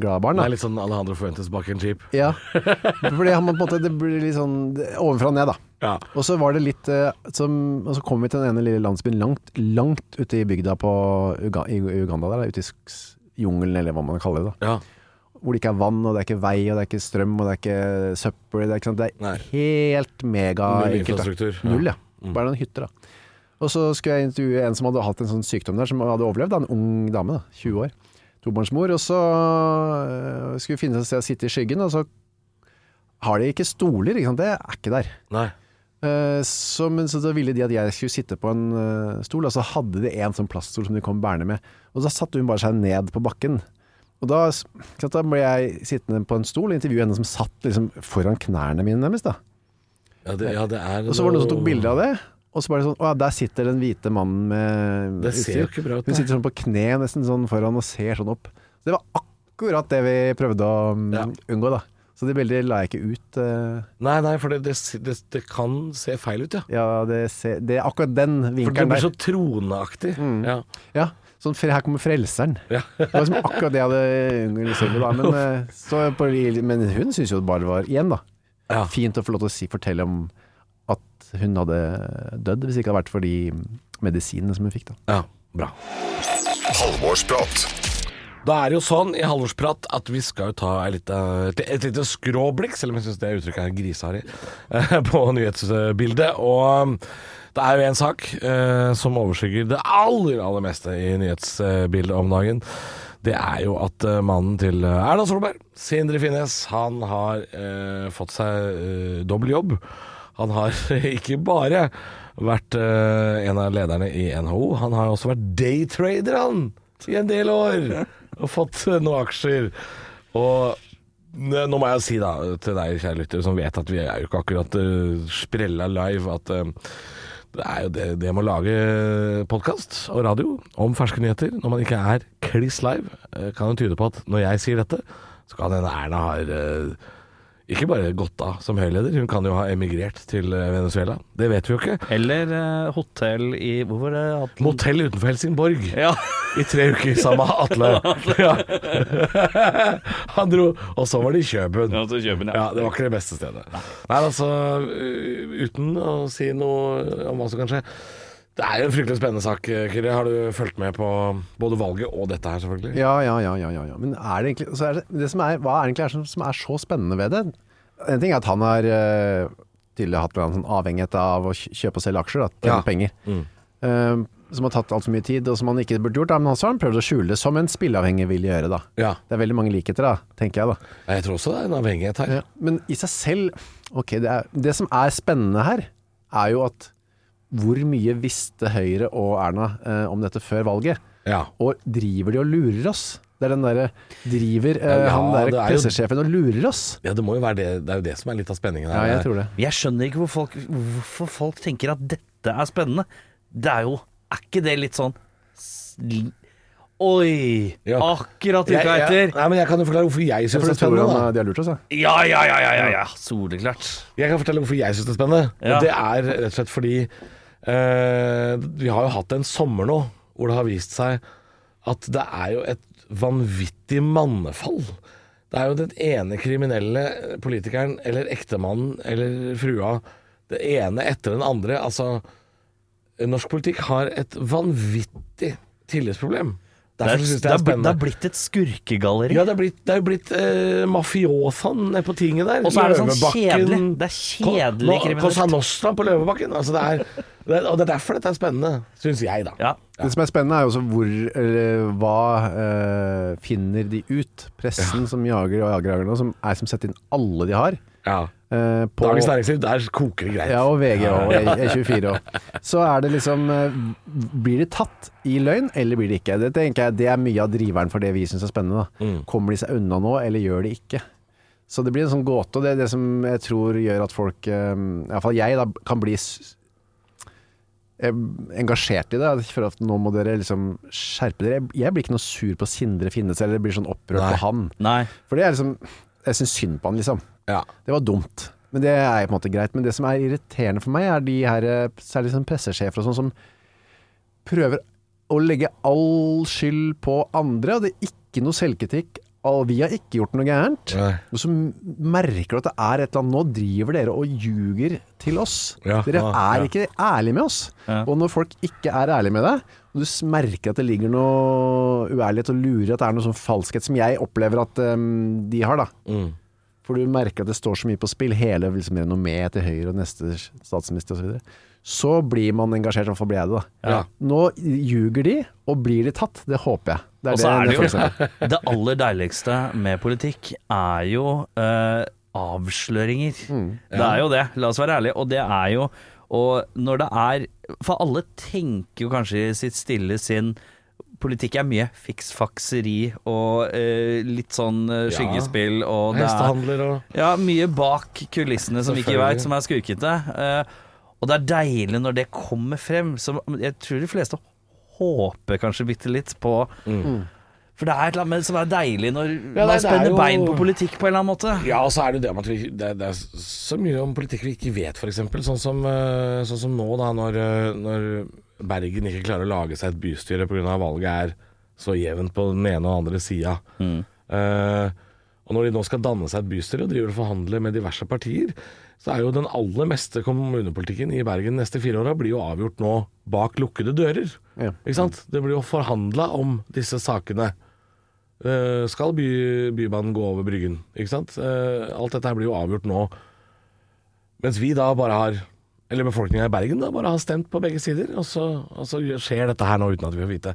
glade barn. Da. Nei, litt sånn Alejandro Fuentes bak en jeep. Ja. Fordi man på en måte, det blir litt sånn det- ovenfra og ned, da. Ja. Og så var det litt eh, som, Og så kom vi til den ene lille landsbyen langt, langt ute i bygda på Uga, i Uganda der, ute i jungelen, eller hva man kaller det. da ja. Hvor det ikke er vann, og det er ikke vei, og det er ikke strøm, og det er ikke søppel. Det er, ikke? Det er helt mega Null infrastruktur. Ja. Null, ja. Mm. Bare noen hytter, da. Og så skulle jeg intervjue en som hadde hatt en sånn sykdom der, som hadde overlevd. Da, en ung dame, da, 20 år. Tobarnsmor. Og så øh, skulle vi finne et sted å sitte i skyggen, og så har de ikke stoler, ikke sant. Det er ikke der. Nei. Eh, Så, men så ville de at jeg skulle sitte på en eh, stol, og så hadde de en sånn plaststol som de kom bærende med. Og da satte hun bare seg ned på bakken. Og da, da ble jeg sittende på en stol og intervjue henne som satt liksom foran knærne mine nærmest. da. Ja, det, ja, det er Og så var det noen som tok bilde av det. Og så bare sånn Å ja, der sitter den hvite mannen med Det ser jo ikke bra ut. Hun sitter sånn på kne nesten sånn foran og ser sånn opp. Så det var akkurat det vi prøvde å mm, Ja. unngå, da. Så det bildet la jeg ikke ut. Uh... Nei, nei, for det, det, det, kan se feil ut, ja. ja, det, ser, det er akkurat den For det blir der. så troneaktig. Ja. Ja, sånn, her kommer frelseren. Ja. Det var liksom akkurat det jeg hadde unngått. Da. Men, eh, på, men hun syntes jo det bare var igjen, da. Ja. Fint å få lov til å si, fortelle om at hun hadde dødd, hvis det ikke hadde vært for de medisinene som hun fikk. da. ja, bra. Halvorsprat. Da er det jo sånn i halvårsprat at vi skal jo ta et lite, et lite skråblikk, selv om jeg syns det uttrykket er griseharry, eh, [LAUGHS] på nyhetsbildet. Og det er jo en sak eh, som overskygger det aller, aller meste i nyhetsbildet om dagen. Det er jo at eh, mannen til Erna Solberg, Sindre Finnes, han har eh, fått seg eh, dobbel jobb. Han har [LAUGHS] ikke bare vært eh, en av lederne i NHO, han har også vært daytrader, han, i en del år. Og fått eh, noen aksjer. Og nå må jeg si da, til deg, kjære lytter, som vet at vi er jo ikke akkurat uh, sprella live, at eh, det er jo det, det med å lage podkast og radio om ferske nyheter. Når man ikke er kliss live, eh, kan jo tyde på at når jeg sier dette, så kan hende Erna har eh, ikke bare gått av som høyleder, hun kan jo ha emigrert til eh, Venezuela. Det vet vi jo ikke. Eller uh, hotell i Hvor var det? Atle? Motell utenfor Helsingborg Ja. i tre uker sammen med [LAUGHS] Atle. Ja. [LAUGHS] Han dro, og så var det i Kjøben. Ja, Kjøben, ja. Ja, det var ikke det beste stedet. Nei, altså, uh, uten å si noe om hva som kan skje. Det er jo en fryktelig spennende sak, Kyrre. Har du fulgt med på både valget og dette her, selvfølgelig? Ja, ja, ja, ja, ja. Men er det egentlig så er det, det som er, Hva er egentlig er som, som er så spennende ved det? En ting er at han har uh, tidligere hatt en sånn avhengighet av å kjøpe og selge aksjer, da, tjene Ja. penger. Mm. Uh, som har tatt altfor mye tid, og som han ikke burde gjort. Da. Men også har han prøvd å skjule det, som en spilleavhengig vil gjøre. da. Ja. Det er veldig mange likheter, da, tenker jeg. da. Jeg tror også det er en avhengighet her. Ja, men i seg selv Ok, det, det som er spennende her, er jo at hvor mye visste Høyre og Erna eh, om dette før valget? Ja. Og driver de og lurer oss? Det er den derre Driver eh, Ja, han der er pressesjefen og lurer oss? ja, det må jo være det. Det er jo det som er litt av spenningen Ja, jeg tror det. Jeg skjønner ikke hvor folk, hvorfor folk tenker at dette er spennende. Det er jo Er ikke det litt sånn Oi! Ja. Akkurat Jeg, uka jeg, etter. nei, men jeg kan jo forklare hvorfor jeg Jeg syns det er spennende. han, Da. eh, de har lurt oss, ja. Ja, ja, ja, ja, ja, ja. Soleklart. Jeg kan fortelle hvorfor jeg syns det er spennende. Ja. Og det er rett og slett fordi vi har jo hatt en sommer nå hvor det har vist seg at det er jo et vanvittig mannefall. Det er jo den ene kriminelle politikeren eller ektemannen eller frua, det ene etter den andre. Altså, norsk politikk har et vanvittig tillitsproblem. Det er, Derfor synes jeg det, er spennende. det er blitt et skurkegalleri. Ja, det er blitt, det er blitt eh, mafiosaen nede på tinget der. Og så er det sånn kjedelig. Det er kjedelig kriminelt. Cosa Nostra på Løvebakken. Altså det er, det er, og det er derfor dette er spennende, syns jeg, da. Ja. Det som er spennende er jo også hvor Eller hva eh, finner de ut? Pressen som jager og jager, jager nå, som er som setter inn alle de har. Ja. Eh, på- Dagens Næringsliv, der koker det greit. Ja, og VG og E24 òg. Så er det liksom eh, Blir de tatt i løgn, eller blir de ikke? Det tenker jeg det er mye av driveren for det vi syns er spennende. Da. Mm. Kommer de seg unna nå, eller gjør de ikke? Så det blir en sånn gåte, og det er det som jeg tror gjør at folk, eh, iallfall jeg, da, kan bli engasjert i det. For at nå må dere liksom skjerpe dere. Jeg- Jeg blir ikke noe sur på Sindre Finnes, eller blir sånn opprørt Nei. på han. Nei. For det er liksom Jeg syns synd på han, liksom. Ja. Det var dumt. Men det er på en måte greit. Men det som er irriterende for meg, er de her særlig sånn pressesjefer og sånn som prøver å legge all skyld på andre. Og det er ikke noe selvkritikk. Og vi har ikke gjort noe gærent. Nei. Og så merker du at det er et eller annet Nå driver dere og ljuger til oss. Ja, dere ja, er ja. ikke ærlige med oss. Ja. Og når folk ikke er ærlige med deg, og du merker at det ligger noe uærlighet og lurer, at det er noe sånn falskhet som jeg opplever at um, de har, da. Mm. For du merker at det står så mye på spill, hele liksom, renommeet til Høyre og neste statsminister osv. Så, videre. så blir man engasjert, i hvert blir jeg det. da. Ja. Nå ljuger de, og blir de tatt? Det håper jeg. Det er, det, er det jo. [LAUGHS] Det aller deiligste med politikk er jo eh, avsløringer. Det er jo det, la oss være ærlige. Og det er jo Og når det er For alle tenker jo kanskje i sitt stille sinn politikk er mye fiksfakseri og eh, litt sånn eh, skyggespill og det er Hestehandler og ja, mye bak kulissene som vi ikke Selvfølgelig. veit, som er skurkete. Eh, og det er deilig når det kommer frem. Som jeg tror de fleste håper kanskje bitte litt på For det er et eller annet med- som er deilig når Mm. Ja, man det er spenner jo- bein på politikk på en eller annen måte. Ja, og så er det jo det med at vi, det, det er så mye om politikk vi ikke vet, f.eks. Sånn, som, eh, sånn som nå, da, når, eh, når Bergen ikke klarer å lage seg et bystyre pga. valget er så jevnt på den ene og den andre sida. Eh, og når de nå skal danne seg et bystyre og driver og forhandler med diverse partier, så er jo den aller meste kommunepolitikken i Bergen de neste fire åra blir jo avgjort nå bak lukkede dører. Ja. Ikke sant? Det blir jo forhandla om disse sakene. Uh, skal by, Bybanen gå over Bryggen? Ikke sant? Uh, alt dette her blir jo avgjort nå. Mens vi da bare har Eller befolkninga i Bergen da bare har stemt på begge sider, og så, og så skjer dette her nå uten at vi får vite.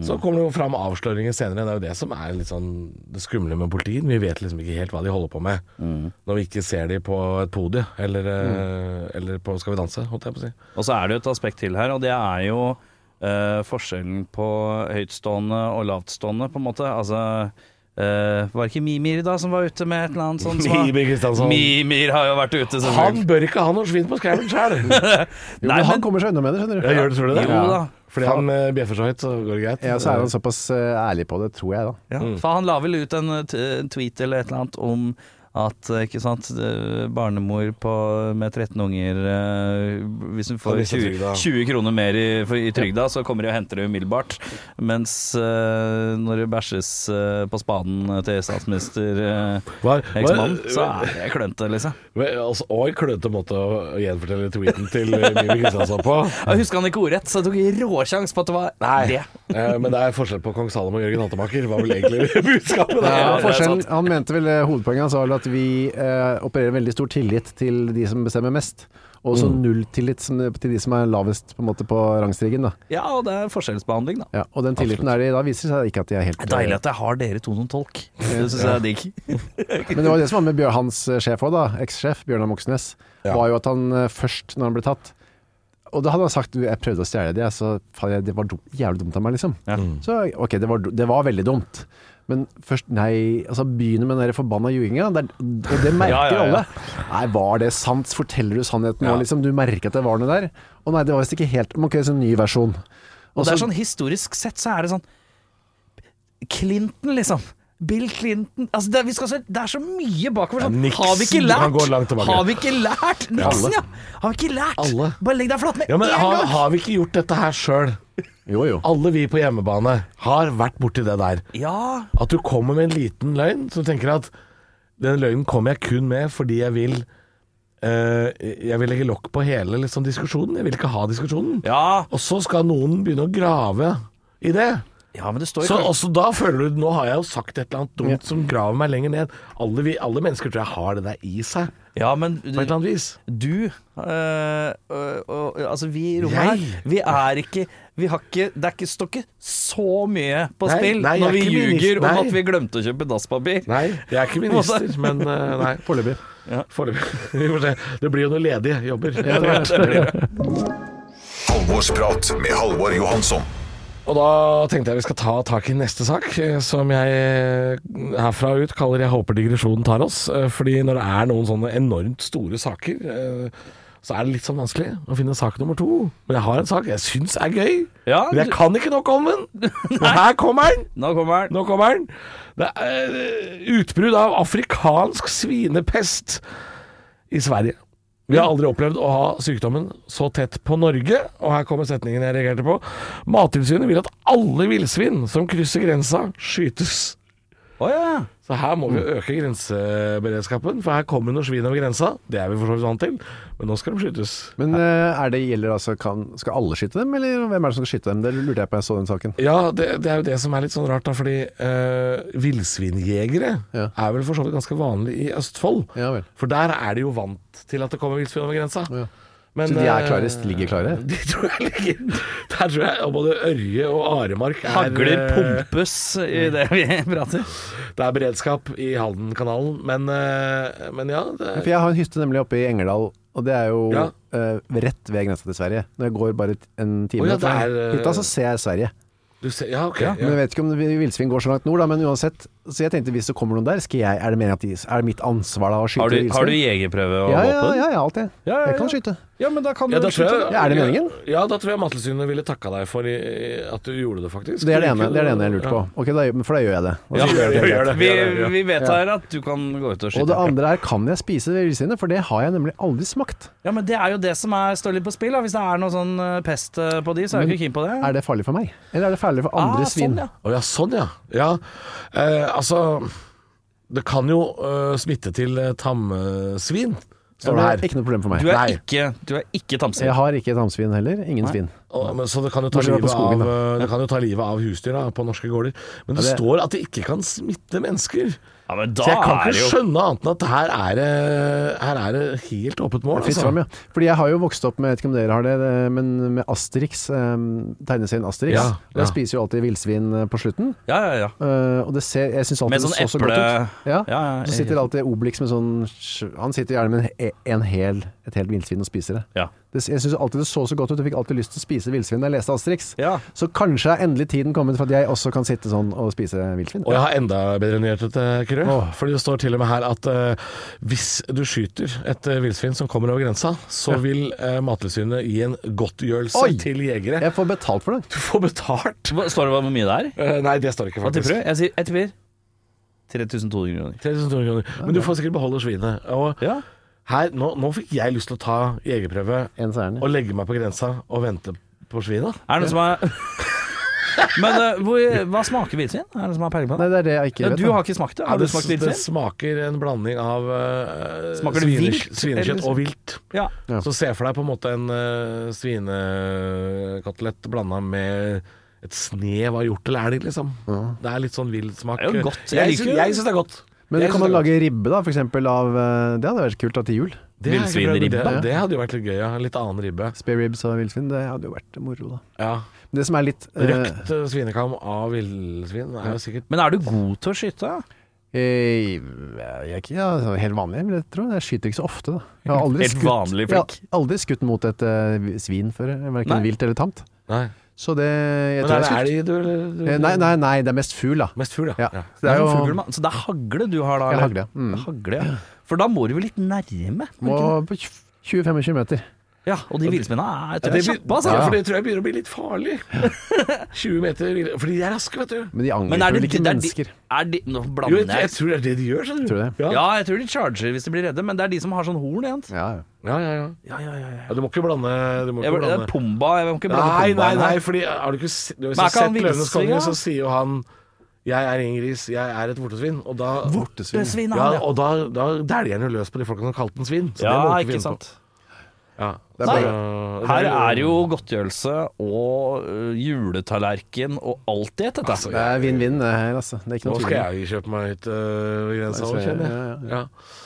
Så kommer det jo fram avsløringer senere. Det er jo det som er litt sånn det skumle med politiet. Vi vet liksom ikke helt hva de holder på med når vi ikke ser de på et podie eller, mm. eller på Skal vi danse, holdt jeg på å si. Og så er det jo et aspekt til her, og det er jo eh, forskjellen på høytstående og lavtstående, på en måte. Altså eh, Var det ikke Mimir da som var ute med et eller annet sånt? [LAUGHS] Mimir Kristiansson. Mimir har jo vært ute, Han bør ikke ha noe svin på skauen sjøl! [LAUGHS] Men han kommer seg unna med det, skjønner du. Ja, gjør det, tror du det? Jo da. Fordi han eh, bjeffer så høyt, så går det greit. Ja, så er han såpass eh, ærlig på det, tror jeg da. Ja, For han la vel ut en, t- en tweet eller et eller annet om at eh, ikke sant, barnemor på, med 13 unger eh, Hvis hun får 20, 20 kroner mer i, i trygda, så kommer de og henter det umiddelbart. Mens eh, når det bæsjes på spaden til statsminister uh, eksmann, så er det klønte, liksom. Altså, og en klønete måte å gjenfortelle tweeten til Mimi Kristiansand på. [LAUGHS] Jeg husker han ikke ordrett, så jeg tok råsjans på at det var det. Eh, men det er forskjell på kong Salomo og Jørgen Hattemaker, var vel egentlig [LAUGHS] budskapet der. Ja, det er han mente vel Hovedpoenget hans var vel at vi eh, opererer veldig stor tillit til de som bestemmer mest. Og så null tillit til de som er lavest på, en måte, på rangstigen. Da. Ja, og det er forskjellsbehandling, da. Ja, og den tilliten er de, da viser det seg ikke at de er helt Det er deilig at jeg har dere to som tolk. [LAUGHS] Det syns jeg er digg. [LAUGHS] Men det var det som var med Bjør, hans eh, sjef òg, da. Ekssjef Bjørnar Moxnes. Ja. Var jo at han eh, først, når han ble tatt Og da hadde han sagt jeg prøvde å stjele det, så faen, det var dumt, jævlig dumt av meg, liksom. Ja. Så ok, det var, det var veldig dumt. Men først, nei, altså begynner med den forbanna juinga. Og det [LAUGHS] merker Ja, ja, alle. Nei, var det sant? Forteller du sannheten nå, liksom? Du merker at det var noe der? Å nei, det var visst ikke helt Man kan gjøre en ny versjon. Og det er sånn historisk sett så er det sånn Clinton, liksom. Bill Clinton altså det, vi skal se, det er så mye bakover. Sånn. Ja, Nixon, har vi ikke lært? Har vi ikke lært? Nixon, ja. Har vi ikke lært? Alle. Bare legg deg flat med Ja, men en gang. har vi ikke gjort dette her sjøl? Jo, jo. Alle vi på hjemmebane har vært borti det der. Ja. At du kommer med en liten løgn, så tenker at den løgnen kommer jeg kun med fordi jeg vil eh, Jeg vil legge lokk på hele liksom, diskusjonen. Jeg vil ikke ha diskusjonen. ja. Og så skal noen begynne å grave i det. Ja, men det står Så også da føler du Nå har jeg jo sagt et eller annet dumt som graver meg lenger ned. Alle, vi, alle mennesker tror jeg har det der i seg, Ja, men på et eller annet vis. du øh, øh, øh, Altså, vi i rommet Jeg? her, vi er ikke Vi har ikke Det er ikke, står ikke så mye på Nei, spill nei, jeg når er vi ikke ljuger om nei. at vi glemte å kjøpe dasspapir. Nei, jeg er ikke [LAUGHS] minister, men eh, nei. Foreløpig. Foreløpig. [LAUGHS] Vi får se. Det blir jo noen ledige jobber. [LAUGHS] Halvorsprat med Halvor Johansson. Og da tenkte jeg vi skal ta tak i neste sak, eh, som jeg eh, herfra ut kaller 'Jeg håper digresjonen tar oss'. Eh, Fordi når det er noen sånne enormt store saker, så er det litt sånn vanskelig å finne sak nummer to. Men jeg har en sak jeg syns er gøy. Ja, Men jeg kan ikke nok om den. [LAUGHS] Men her kommer den! Nå kommer den. Nå kommer den. Det er utbrudd av afrikansk svinepest i Sverige. Vi har aldri opplevd å ha sykdommen så tett på Norge, og her kommer setningen jeg reagerte på. Mattilsynet vil at alle villsvin som krysser grensa, skytes. Å ja. Så her må vi øke grenseberedskapen, for her kommer noen svin over grensa. Det er vi for så vidt vant til, men nå skal de skytes. Men eh, er det gjelder altså kan, Skal alle skyte dem, eller hvem er det som skal skyte dem? Det lurte jeg på jeg så den saken. Ja, det, det er jo det som er litt sånn rart, da, fordi uh, villsvinjegere Ja. er vel for så vidt ganske vanlig i Østfold. Ja vel. For der er de jo vant til at det kommer villsvin over grensa. Men, Så de er eh, klare, ligger klare? [LAUGHS] De tror jeg ligger Der tror jeg både Ørje og Aremark er Hagler eh, pumpes i det vi [LAUGHS] prater. Det er beredskap i Haldenkanalen, men, eh, men ja. Det, For jeg har en hytte nemlig oppe i Engerdal, og det er jo Ja. uh, rett ved grensa til Sverige. Når jeg går bare en time oh, ja, fra er, eh, hytta, så ser jeg Sverige. Du ser, ja, okay, Ja, Men jeg vet ikke om villsvin går så langt nord, da, men uansett. Så jeg tenkte hvis det kommer noen der, skal jeg, er det meningen at de, er det mitt ansvar da å skyte Har du, har du jegerprøve og ja, ja, våpen? ja, ja, alt det. Ja, ja, Jeg kan skyte. Ja, men da kan du Ja, da skyte, jeg. Ja, er det meningen? Ja, da tror jeg Mattilsynet ville takka deg for i, at du gjorde det, faktisk. Det er det ene, det er det ene jeg lurte på. Ja. Ok, da, for da gjør jeg det. Ja, gjør det. gjør det. Vi, Ja, ja. vi vedtar at du kan gå ut og skyte. Og det andre er, kan jeg spise villsvinet? For det har jeg nemlig aldri smakt. Ja, men Det er jo det som er, står litt på spill. Da. Hvis det er noe sånn eh, pest eh, på de, så er jeg ikke keen på det. Er det farlig for meg? Eller er det farlig for andre ah, svin? Sånn, ja. Oh, ja, sånn ja. Ja, eh, altså Det kan jo eh, smitte til eh, tamsvin, står det er her. ikke noe problem for meg. Du er Nei. ikke, du er ikke tamsvin. Jeg har ikke tamsvin heller. Ingen Nei. svin. Og, men, så det kan jo ta livet skogen, av, eh, det kan jo ta livet av husdyr da, på norske gårder. Men det, Ja, det- står at det ikke kan smitte mennesker. Ja, men da Så jeg kan ikke det jo skjønne annet enn at her er det, her er det helt åpent mål. Altså. fram, ja. Fordi jeg har jo vokst opp med, jeg vet ikke om dere har det, det- men med Asterix, eh, tegneserien Asterix. Ja, Der Jeg spiser jo alltid villsvin eh, på slutten. Ja, ja, ja. Eh, og det ser, jeg syns alltid Med det sånn så så godt ut. Ja. Ja, ja, Så sitter alltid Obelix med sånn Han sitter gjerne med en, en hel, et helt villsvin og spiser det. Ja. Det jeg syns alltid det så så godt ut. Jeg fikk alltid lyst til å spise villsvin da jeg leste Asterix. Ja. Så kanskje er endelig tiden kommet for at jeg også kan sitte sånn og spise villsvin. Og jeg har enda bedre nyheter til Kyrre. Oh. Fordi det står til og med her at uh, hvis du skyter et uh, villsvin som kommer over grensa, så vil uh, Mattilsynet gi en godtgjørelse Oi! til jegere. Jeg får betalt for det. Du får betalt. Hva- Står det hvor mye det er? Uh, nei, det står ikke, Hva faktisk. tipper du? Jeg sier jeg tipper 3200 kroner. 3200 kroner. Men du får sikkert beholde svinet. Og Ja. Her, nå, nå fikk jeg lyst til å ta jegerprøve En særlig. og legge meg på grensa og vente på svinet. Er det noen som er [LAUGHS] Men eh, hvor, hva smaker hvitvin? Er det noen som har peiling på Nei, det? det er det jeg ikke vet. du da. har ikke smakt det? Ja, Har det, du smakt det smaker en blanding av uh, Smaker det vilt, svinekjøtt eller? og vilt. Ja. Ja. Så se for deg på en måte en uh, svinekotelett blanda med et snev av hjort eller elg, liksom. Det er litt sånn vill smak. Det er jo godt. Jeg Jeg, liker syns- jo- jeg syns det er godt. Men kan man lage ribbe, da, for eksempel av eh, Det hadde vært kult da til jul. Det. Det, det hadde jo vært litt gøy, ja. Litt annen ribbe. Spare ribs og villsvin, det hadde jo vært moro, da. Ja. Det som er litt eh, Røkt uh, svinekam av villsvin er jo sikkert Men er du god til å skyte? Jeg, Jeg er ikke ja, helt vanlig, vil jeg tro. Jeg skyter ikke så ofte, da. Jeg har aldri Helt skutt, jeg har aldri skutt mot et uh, svin før, verken vilt eller tamt. Nei. Så det jeg Men er det elg du, du du Nei, nei, nei, det er mest fugl, da. Mest fugl, ja. Ja. Så det er jo fugl. Så det er hagle du har da? Ja, hagle, mm. Hagle, ja. For da må du vel litt nærme? må på 20-25 meter. Ja, og de villsvinene er, Ja, tror jeg, kjappe, altså. ja, for det tror jeg begynner å bli litt farlig. [LAUGHS] 20 meter vill- Fordi de er raske, vet du. Men de Men er angriper det, vel ikke det er de, mennesker. er de, Nå Jo, blander jeg, jeg. jeg tror det er det de gjør, skjønner du. Tror du det? Ja. Ja, jeg tror de charger hvis de blir redde, men det er de som har sånn horn igjen. Ja, ja. Ja, ja, ja. Ja, ja, ja, ja. ja du må ikke blande Du må Jeg, ikke det er blande Pumba. Jeg må ikke blande Nei, Pumba nei, inn nei, fordi har du ikke se- du har Men er ikke ikke han sett 'Løvenes villsvin, konge', da? så sier jo han 'Jeg er en gris, jeg er et vortesvin'. Og da, Vortesvin. Svin, ja, han, ja. og da, da dæljer han jo løs på de folka som kalte den svin. Så det må Ja, du ikke finne på. sant. Ja. Det er Nei, Her er jo godtgjørelse og øh, juletallerken og alt i ett, dette. Altså, Det er vinn-vinn det her, altså. Det er ikke Nå skal jeg kjøpe meg ut øh, ved grensa òg, kjenner jeg. ja, ja.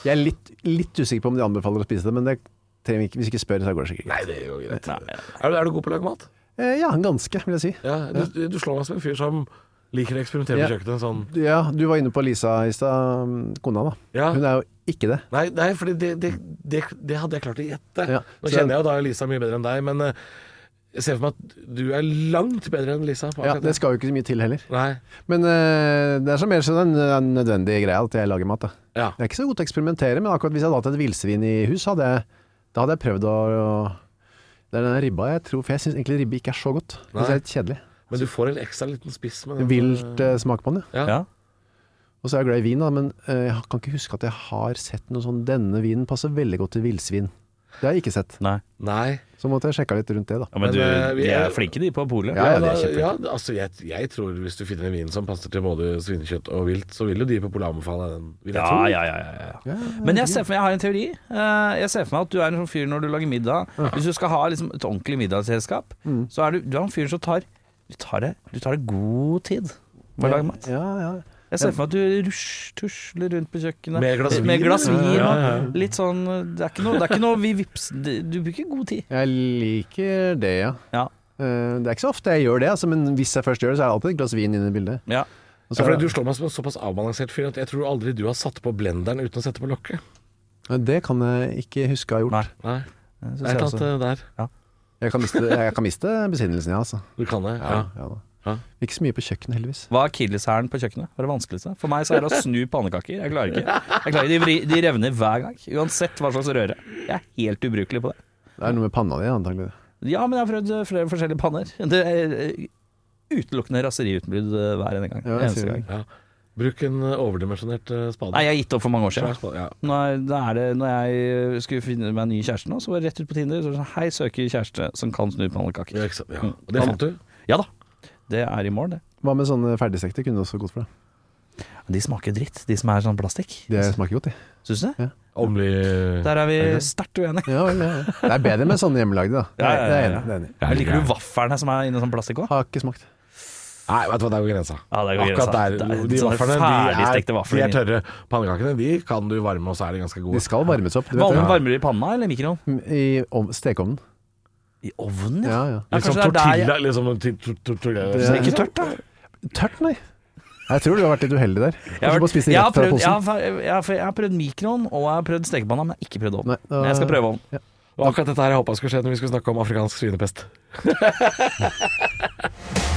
Jeg er litt, litt usikker på om de anbefaler å spise det, men det trenger vi ikke. Hvis vi ikke spør, så går det sikkert Nei, greit. det er greit. Er, du, er du god på å lage mat? Eh, ja, ganske, vil jeg si. Ja, du, du slår meg som en fyr som liker å eksperimentere Ja. på kjøkkenet. Sånn. Ja, du var inne på Lisa i stad, mm, kona da. Ja. Hun er jo ikke det. Nei, nei for det, det, det, det hadde jeg klart å gjette. Ja, Nå kjenner jeg jo da Lisa mye bedre enn deg, men eh, jeg ser for meg at du er langt bedre enn Lisa. På Ja, det skal jo ikke så mye til heller. Nei. Men uh, det er så mer sånn en en nødvendig greie at jeg lager mat. Da. Ja. Jeg er ikke så god til å eksperimentere, men akkurat hvis jeg hadde hatt et villsvin i hus, hadde jeg, da hadde jeg prøvd å, å Det er den ribba jeg tror For jeg syns egentlig ribbe ikke er så godt. Det er litt kjedelig. Men du får en ekstra liten spiss med den. Vilt eh, smak på den, ja. Ja. Og så er jeg glad i vin, da, men eh, jeg kan ikke huske at jeg har sett noe sånn Denne vinen passer veldig godt til villsvin. Det har jeg ikke sett. Nei. Nei. Så måtte jeg sjekka litt rundt det, da. Ja, men, Men, du, øh, vi de er er- flinke, de på polet. Ja, ja, da- ja, altså jeg, jeg tror hvis du finner en vin som passer til både svinekjøtt og vilt, så vil jo de på polet anbefale den. Vil jeg Ja, tro. ja, ja, ja, ja. Men jeg ser for meg, jeg har en teori. Eh, Jeg ser for meg at du er en sånn fyr når du lager middag. Hvis du skal ha liksom et ordentlig middagsselskap, Mm. så er du, du er en fyr som tar Du tar det, du tar det god tid med å lage mat. Ja, ja. Jeg ser for meg at du rush, tusler rundt på kjøkkenet Med glass vin, med glass vin. Ja, ja, ja. Litt sånn Det er ikke noe, det er ikke noe vi vips Du bruker god tid. Jeg liker det, ja. Ja. Eh, Det er ikke så ofte jeg gjør det, altså, men hvis jeg først gjør det, så er det alltid et glass vin inne i bildet. Ja. Og Ja, så- du slår meg som en såpass avbalansert fyr at jeg tror aldri du har satt på blenderen uten å sette på lokket. Det kan jeg ikke huske å ha gjort. Nei. Nei, det er et eller annet der. der. Jeg kan miste, jeg kan miste besinnelsen, ja, altså. Du kan det, Ja, ja. ja da. Ja. Ikke så mye på kjøkkenet, heldigvis. Hva er akilleshælen på kjøkkenet? Hva er det vanskeligste? For meg så er det å snu pannekaker. Jeg klarer ikke. Jeg klarer, de, vri- de revner hver gang, uansett hva slags røre. Jeg er helt ubrukelig på det. Det er noe med panna di, antagelig. Ja, men jeg har prøvd flere forskjellige panner. Det er eh, utelukkende raseriutbrudd eh, hver en gang. Ja, eneste gang. Ja. Bruk en eh, overdimensjonert eh, spade. Nei, jeg har gitt opp for mange år siden. spade, ja. Nå er, da er det, når jeg skulle finne meg en ny kjæreste nå, så var det rett ut på Tinder. Så var det sånn, Hei, søker kjæreste som kan snu pannekaker. Ja, ja. Og Det fant du? Ja da. Det er i morgen, det. Hva med sånne ferdigstekte kunne du også gått for? det? De smaker dritt, de som er sånn plastikk. Det smaker godt, de. Syns du det? Omli Der er vi Er sterkt uenige. Ja, ja, ja. Det er bedre med sånne hjemmelagde, da. Ja, ja, ja, Det er ja. enig. Det er enig. Ja, Liker du vaflene som er inni sånn plastikk òg? Har ikke smakt. Nei, vet du hva, der går grensa. Ja, der går Akkurat grensa. der. Er De vaflene de er, de er tørre. Pannekakene de kan du varme, og så er de ganske gode. De skal varmes opp. Du vet det. varmer du i panna eller i mikroen? I ov- stekeovnen. I ovnen, Ja, ja. Ja, Liksom er tortilla. Liksom, tortilla. to- to- to- Det er ikke tørt, da. Tørt, nei. Jeg tror du har vært litt uheldig der. Jeg har, vært, jeg, har prøvd, jeg, har, jeg, har, prøvd mikroen og jeg har prøvd stekepanna, men jeg har ikke prøvd ovnen. Nei, da- Men jeg skal prøve ovnen. Og akkurat dette her jeg håpa skulle skje når vi skulle snakke om afrikansk svinepest. [LAUGHS]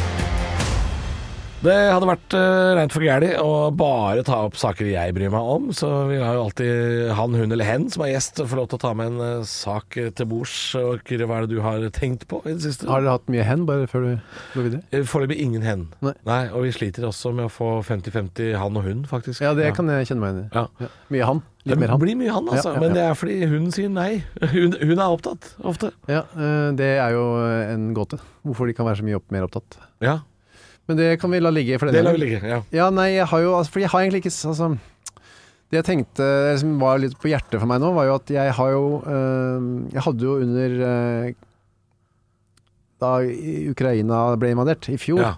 Det hadde vært uh, rent for gæli å bare ta opp saker jeg bryr meg om, så vi har jo alltid han, hun eller hen som er gjest, få lov til å ta med en uh, sak til bords. Og Kyrre, hva er det du har tenkt på i det siste? Har dere hatt mye hen, bare før du går videre? Eh, Foreløpig ingen hen. Nei. Og vi sliter også med å få 50-50 han og hun, faktisk. Ja, det kan jeg kjenne meg igjen i. Ja. Ja. Mye han. Det Litt mer han. blir mye han, altså. Ja, ja, Men det er fordi hun sier nei. [LAUGHS] Hun, hun er opptatt, ofte. Ja, det er jo en gåte. Hvorfor de kan være så mye mer opptatt. Ja, Men det kan vi la ligge for det lar vi ligge. Ja. Ja, nei, jeg har jo altså, For jeg har egentlig ikke altså, Det jeg tenkte det som var litt på hjertet for meg nå, var jo at jeg har jo øh, Jeg hadde jo under øh, Da Ukraina ble invadert, i fjor, Ja.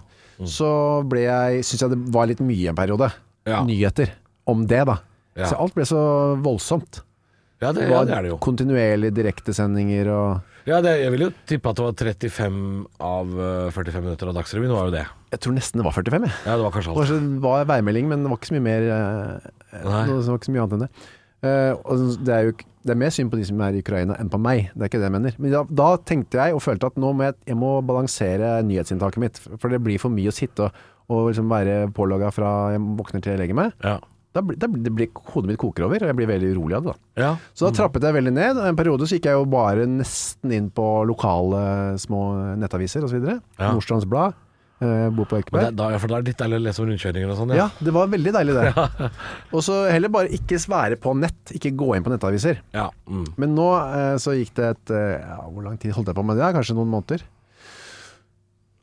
så ble jeg Syns jeg det var litt mye en periode. Ja. Nyheter om det, da. Så alt ble så voldsomt. Ja, det, Det var det er det jo. kontinuerlig direktesendinger og Ja, det, jeg vil jo tippe at det var 35 av eh, 45 minutter av Dagsrevyen var jo det. Jeg tror nesten det var 45, jeg. Ja, det var kanskje alt. det var værmelding, men det var ikke så mye mer eh, Nei. Det var ikke så mye annet enn det. Eh, og det er jo ikke- det er mer synd på de som er i Ukraina enn på meg. Det er ikke det jeg mener. Men da, da tenkte jeg og følte at nå må jeg, jeg må balansere nyhetsinntaket mitt. For det blir for mye å sitte og, og liksom være pålogga fra jeg våkner til jeg legger meg. Ja. Da, blir- da, blir- det blir, hodet mitt koker over, og jeg blir veldig urolig av det. da. ja. Så da trappet jeg veldig ned. og En periode så gikk jeg jo bare nesten inn på lokale små nettaviser osv. Ja. Nordstrands Blad. Eh, bor på Ekeberg. da, ja, for da er det litt deilig å lese om rundkjøringer og sånn. Ja, det var veldig deilig det. [LAUGHS] Og så heller bare ikke svære på nett, ikke gå inn på nettaviser. Ja. Mm. Men nå eh, så gikk det et eh, ja, Hvor lang tid holdt jeg på med det? Kanskje noen måneder.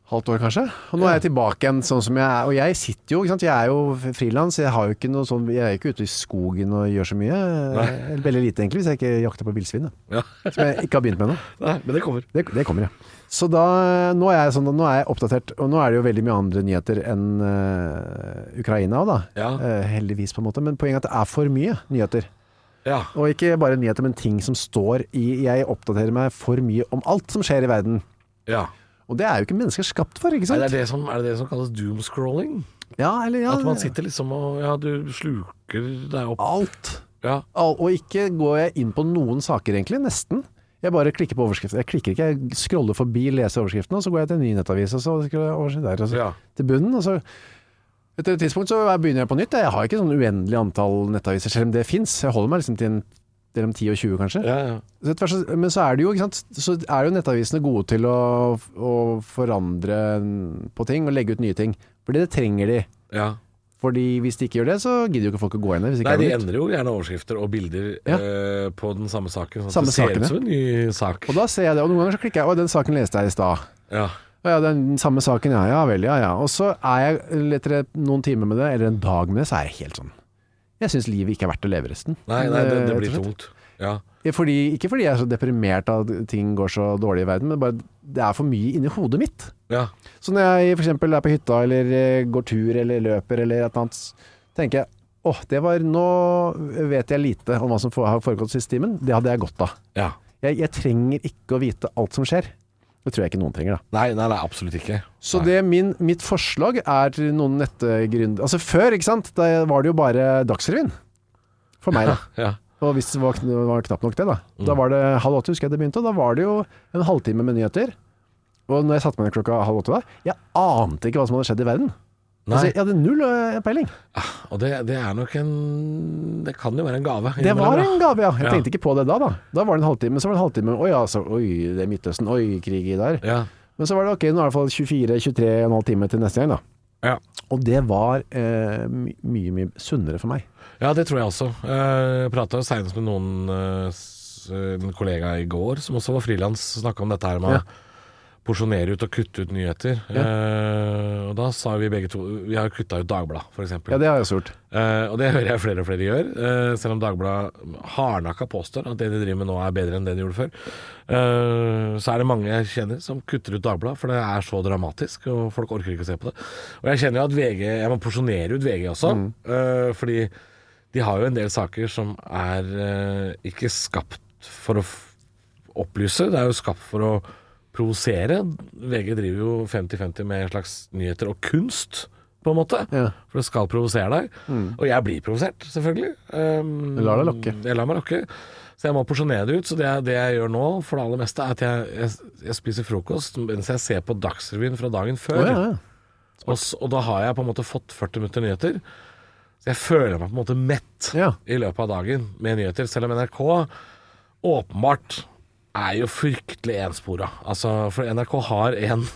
Halvt år, kanskje. Og nå er jeg tilbake igjen sånn som jeg er. Og jeg sitter jo, ikke sant. Jeg er jo frilans, jeg har jo ikke noe sånn Jeg er ikke ute i skogen og gjør så mye. Eller Veldig lite, egentlig, hvis jeg ikke jakter på villsvin. Ja. Som jeg ikke har begynt med ennå. [LAUGHS] Men det kommer. Det, det kommer, ja. Så da, nå er jeg sånn, nå er jeg oppdatert, og nå er det jo veldig mye andre nyheter enn uh, Ukraina òg, da. Ja. Uh, heldigvis, på en måte. Men poenget er at det er for mye nyheter. Ja. Og ikke bare nyheter, men ting som står i Jeg oppdaterer meg for mye om alt som skjer i verden. ja. Og det er jo ikke mennesker skapt for, ikke Nei, sant? det er, det som, er det det som kalles doomscrolling? Ja, eller ja. At man sitter liksom og Ja, du sluker deg opp. Alt. Ja. Al- Og ikke går jeg inn på noen saker, egentlig. Nesten. Jeg bare klikker på overskriften. Jeg klikker ikke, jeg scroller forbi, leser overskriften, og så går jeg til en ny nettavis, og så skriver overskrift der, og så Ja. til bunnen. Og så etter et tidspunkt så begynner jeg på nytt. Jeg har ikke sånn uendelig antall nettaviser, selv om det fins. Jeg holder meg liksom til en mellom 10 og 20, kanskje. Ja, ja. Så Men så er det jo, Så er jo nettavisene gode til å, å forandre på ting og legge ut nye ting. Fordi det trenger de. ja. Fordi hvis de ikke gjør det, så gidder jo ikke folk å gå inn der. Nei, de er endrer jo gjerne overskrifter og bilder Ja. uh, på den samme saken. Sånn Samme det ser sakene. ut som en ny sak. Og da ser jeg det, og noen ganger så klikker jeg Å, den saken leste jeg i stad. Ja. Å ja, den samme saken, ja. Ja vel, ja ja. Og så er jeg etter noen timer med det, eller en dag med det, så er jeg helt sånn Jeg syns livet ikke er verdt å leve resten. Nei, nei, det, det Eh, blir tungt. Ja. Fordi, ikke fordi jeg er så deprimert av at ting går så dårlig i verden, men bare det er for mye inni hodet mitt. ja. Så når jeg f.eks. er på hytta eller eh, går tur eller løper eller et eller annet, tenker jeg åh, det var Nå vet jeg lite om hva som har foregått siste timen. Det hadde jeg godt av. ja. Jeg, jeg trenger ikke å vite alt som skjer. Det tror jeg ikke noen trenger, da. Nei, nei, nei, absolutt ikke. Så Nei. det min, mitt forslag er til noen nettgründere Altså før, ikke sant, da var det jo bare Dagsrevyen. For meg, da. [LAUGHS] Ja. Og hvis det var, var knapt nok det, da. Da Mm. var det halv åtte, husker jeg det begynte, og da var det jo en halvtime med nyheter. Og når jeg satte meg ned klokka halv åtte da, jeg ante ikke hva som hadde skjedd i verden. Altså, jeg hadde null øh, peiling. Og det, det er nok en Det kan jo være en gave. Det var en gave, ja. Jeg Ja. tenkte ikke på det da, da. Da var det en halvtime, så var det en halvtime Oi, altså, oi, det er Midtøsten, oi, krig i der. Ja. Men så var det ok, nå er det i hvert fall 24-23,5 timer til neste gang, da. Ja. Og det var eh, my mye, mye sunnere for meg. ja, det tror jeg også. Eh, Jeg prata seinest med noen eh, s- en kollega i går som også var frilans, snakka om dette her med Ja. Porsjonere ut og kutte ut nyheter. Eh, og da sa vi begge to Vi har kutta ut Dagbladet, f.eks. Ja, det har jeg også gjort. Eh, og det hører jeg flere og flere gjør, eh, selv om Dagbladet hardnakka påstår at det de driver med nå er bedre enn det de gjorde før. Eh, så er det mange jeg kjenner som kutter ut Dagbladet, for det er så dramatisk, og folk orker ikke å se på det. Og jeg kjenner jo at VG Jeg må porsjonere ut VG også, eh, fordi de har jo en del saker som er eh, ikke skapt for å opplyse, det er jo skapt for å provosere. VG driver jo 50-50 med en slags nyheter og kunst, på en måte. Ja. For det skal provosere deg. Og jeg blir provosert, selvfølgelig. Um, Du lar deg lokke. Jeg lar meg lokke. Så jeg må porsjonere det ut. Så det, det jeg gjør nå, for det aller meste, er at jeg, jeg, jeg spiser frokost mens jeg ser på Dagsrevyen fra dagen før. Oh, ja, ja. Og, og da har jeg på en måte fått 40 minutter nyheter. Så jeg føler meg på en måte mett i løpet av dagen med nyheter, selv om NRK åpenbart er jo fryktelig enspora. Altså, for NRK har en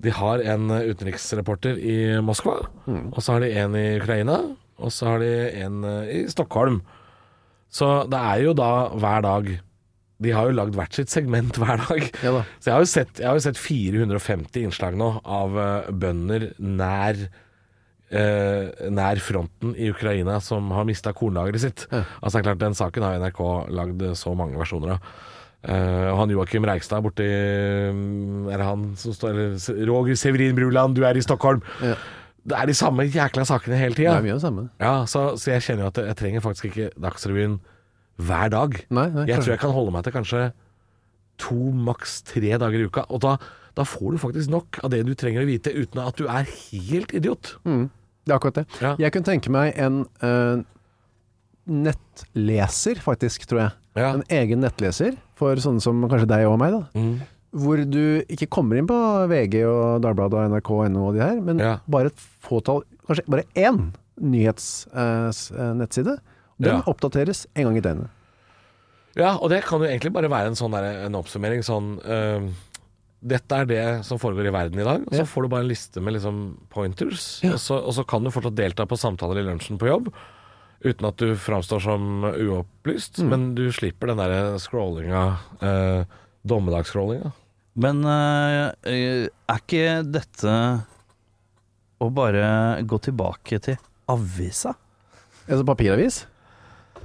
De har en utenriksreporter i Moskva, og så har de en i Ukraina, og så har de en eh, i Stockholm. Så det er jo da hver dag De har jo lagd hvert sitt segment hver dag. Ja da. Så jeg har sett, jeg har jo sett 450 innslag nå av eh, bønder nær eh, nær fronten i Ukraina som har mista kornlageret sitt. Altså det er klart Den saken har NRK lagd så mange versjoner av. Og han Joakim Reigstad borti mm, Er det han som står Eller Roger Severin Bruland, du er i Stockholm. Ja. Det er de samme jækla sakene hele tida. Ja, så, så jeg kjenner jo at jeg trenger faktisk ikke Dagsrevyen hver dag. Nei, nei, jeg tror jeg kan holde meg til kanskje to, maks tre dager i uka. Og da, da får du faktisk nok av det du trenger å vite, uten at du er helt idiot. Det er akkurat det. Ja. Jeg kunne tenke meg en eh, nettleser, faktisk, tror jeg. Ja. En egen nettleser for sånne som kanskje deg og meg, da. Mm. Hvor du ikke kommer inn på VG og Dagbladet og NRK.no og de her, men Ja. bare et fåtall, kanskje bare én nyhetsnettside. Den Ja. oppdateres en gang i døgnet. Ja, og det kan jo egentlig bare være en sånn der, en oppsummering sånn eh, Dette er det som foregår i verden i dag. Og så får du bare en liste med liksom pointers. Og, så, og så kan du fortsatt delta på samtaler i lunsjen på jobb. Uten at du framstår som uopplyst. Men du slipper den der scrollinga, eh, dommedagsscrollinga. Men eh, eh, er ikke dette å bare gå tilbake til avisa? Altså papiravis?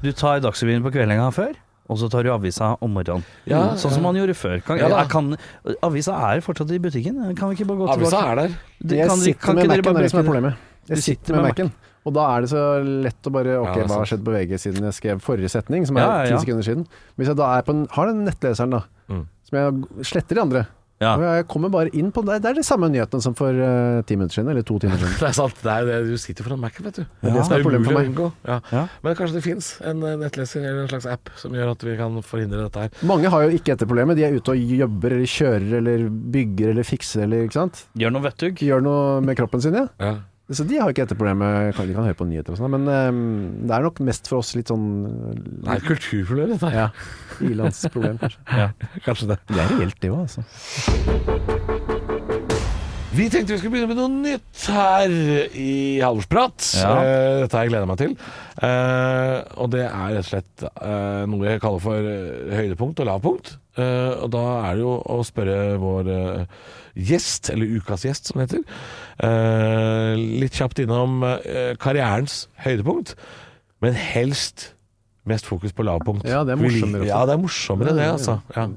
Du tar Dagsrevyen på kveldinga før, og så tar du avisa om morgenen. Ja, sånn som man gjorde før. Kan, Ja kan, avisa er fortsatt i butikken. Kan vi ikke bare gå Avisa tilbake? er der. Det- kan jeg sitter kan med Mac-en, det er det som er problemet. Jeg sitter, sitter med Mac-en. Og da er det så lett å bare Ok, Ja, hva har skjedd på VG siden jeg skrev forrige setning, som er Ja, ti ja, ja. sekunder siden. Hvis jeg da er på en, har den nettleseren, da, Mm. som jeg sletter de andre Ja. Jeg kommer bare inn på Det det er de samme nyhetene som for eh, ti minutter siden, eller to timer siden. [LAUGHS] Det er sant. Det er det. Du sitter foran Mac-en, vet du. Det er det er for umulig å unngå. Ja. Ja. Men kanskje det fins en eh, nettleser eller en slags app som gjør at vi kan forhindre dette her. Mange har jo ikke dette problemet. De er ute og jobber eller kjører eller bygger eller fikser eller ikke sant. Gjør noe vettug. Gjør noe med kroppen sin, ja. Så de har jo ikke dette problemet. Kan- De kan høre på nyheter og sånn, men um, det er nok mest for oss litt sånn Det er et kulturproblem, dette her. Ja. Ilandsproblem, kanskje. [LAUGHS] ja, Kanskje det. Det er reelt, det òg, altså. Vi tenkte vi skulle begynne med noe nytt her i Halvorsprat. Ja. Uh, dette har jeg gleda meg til. Uh, og det er rett og slett uh, noe jeg kaller for høydepunkt og lavpunkt. Eh, og da er det jo å spørre vår uh, gjest, eller ukas gjest som det heter, uh, litt kjapt innom karrierens høydepunkt, men helst mest fokus på lavpunkt. Ja, det er morsommere også. Ja, det er morsommere det, altså. Ja.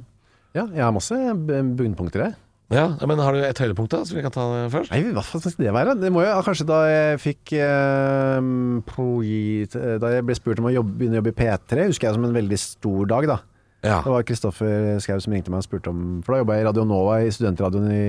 Ja, jeg har masse bunnpunkter, jeg. Ja, men Har du et høydepunkt da, som vi kan ta først? Nei, hva skal det være? Det må jo kanskje da jeg fikk eh, Da jeg ble spurt om å jobbe, begynne å jobbe i P3, husker jeg som en veldig stor dag, da. Ja. Det var Kristoffer Schau som ringte meg og spurte om For da jobba jeg i Radio Nova i studentradioen i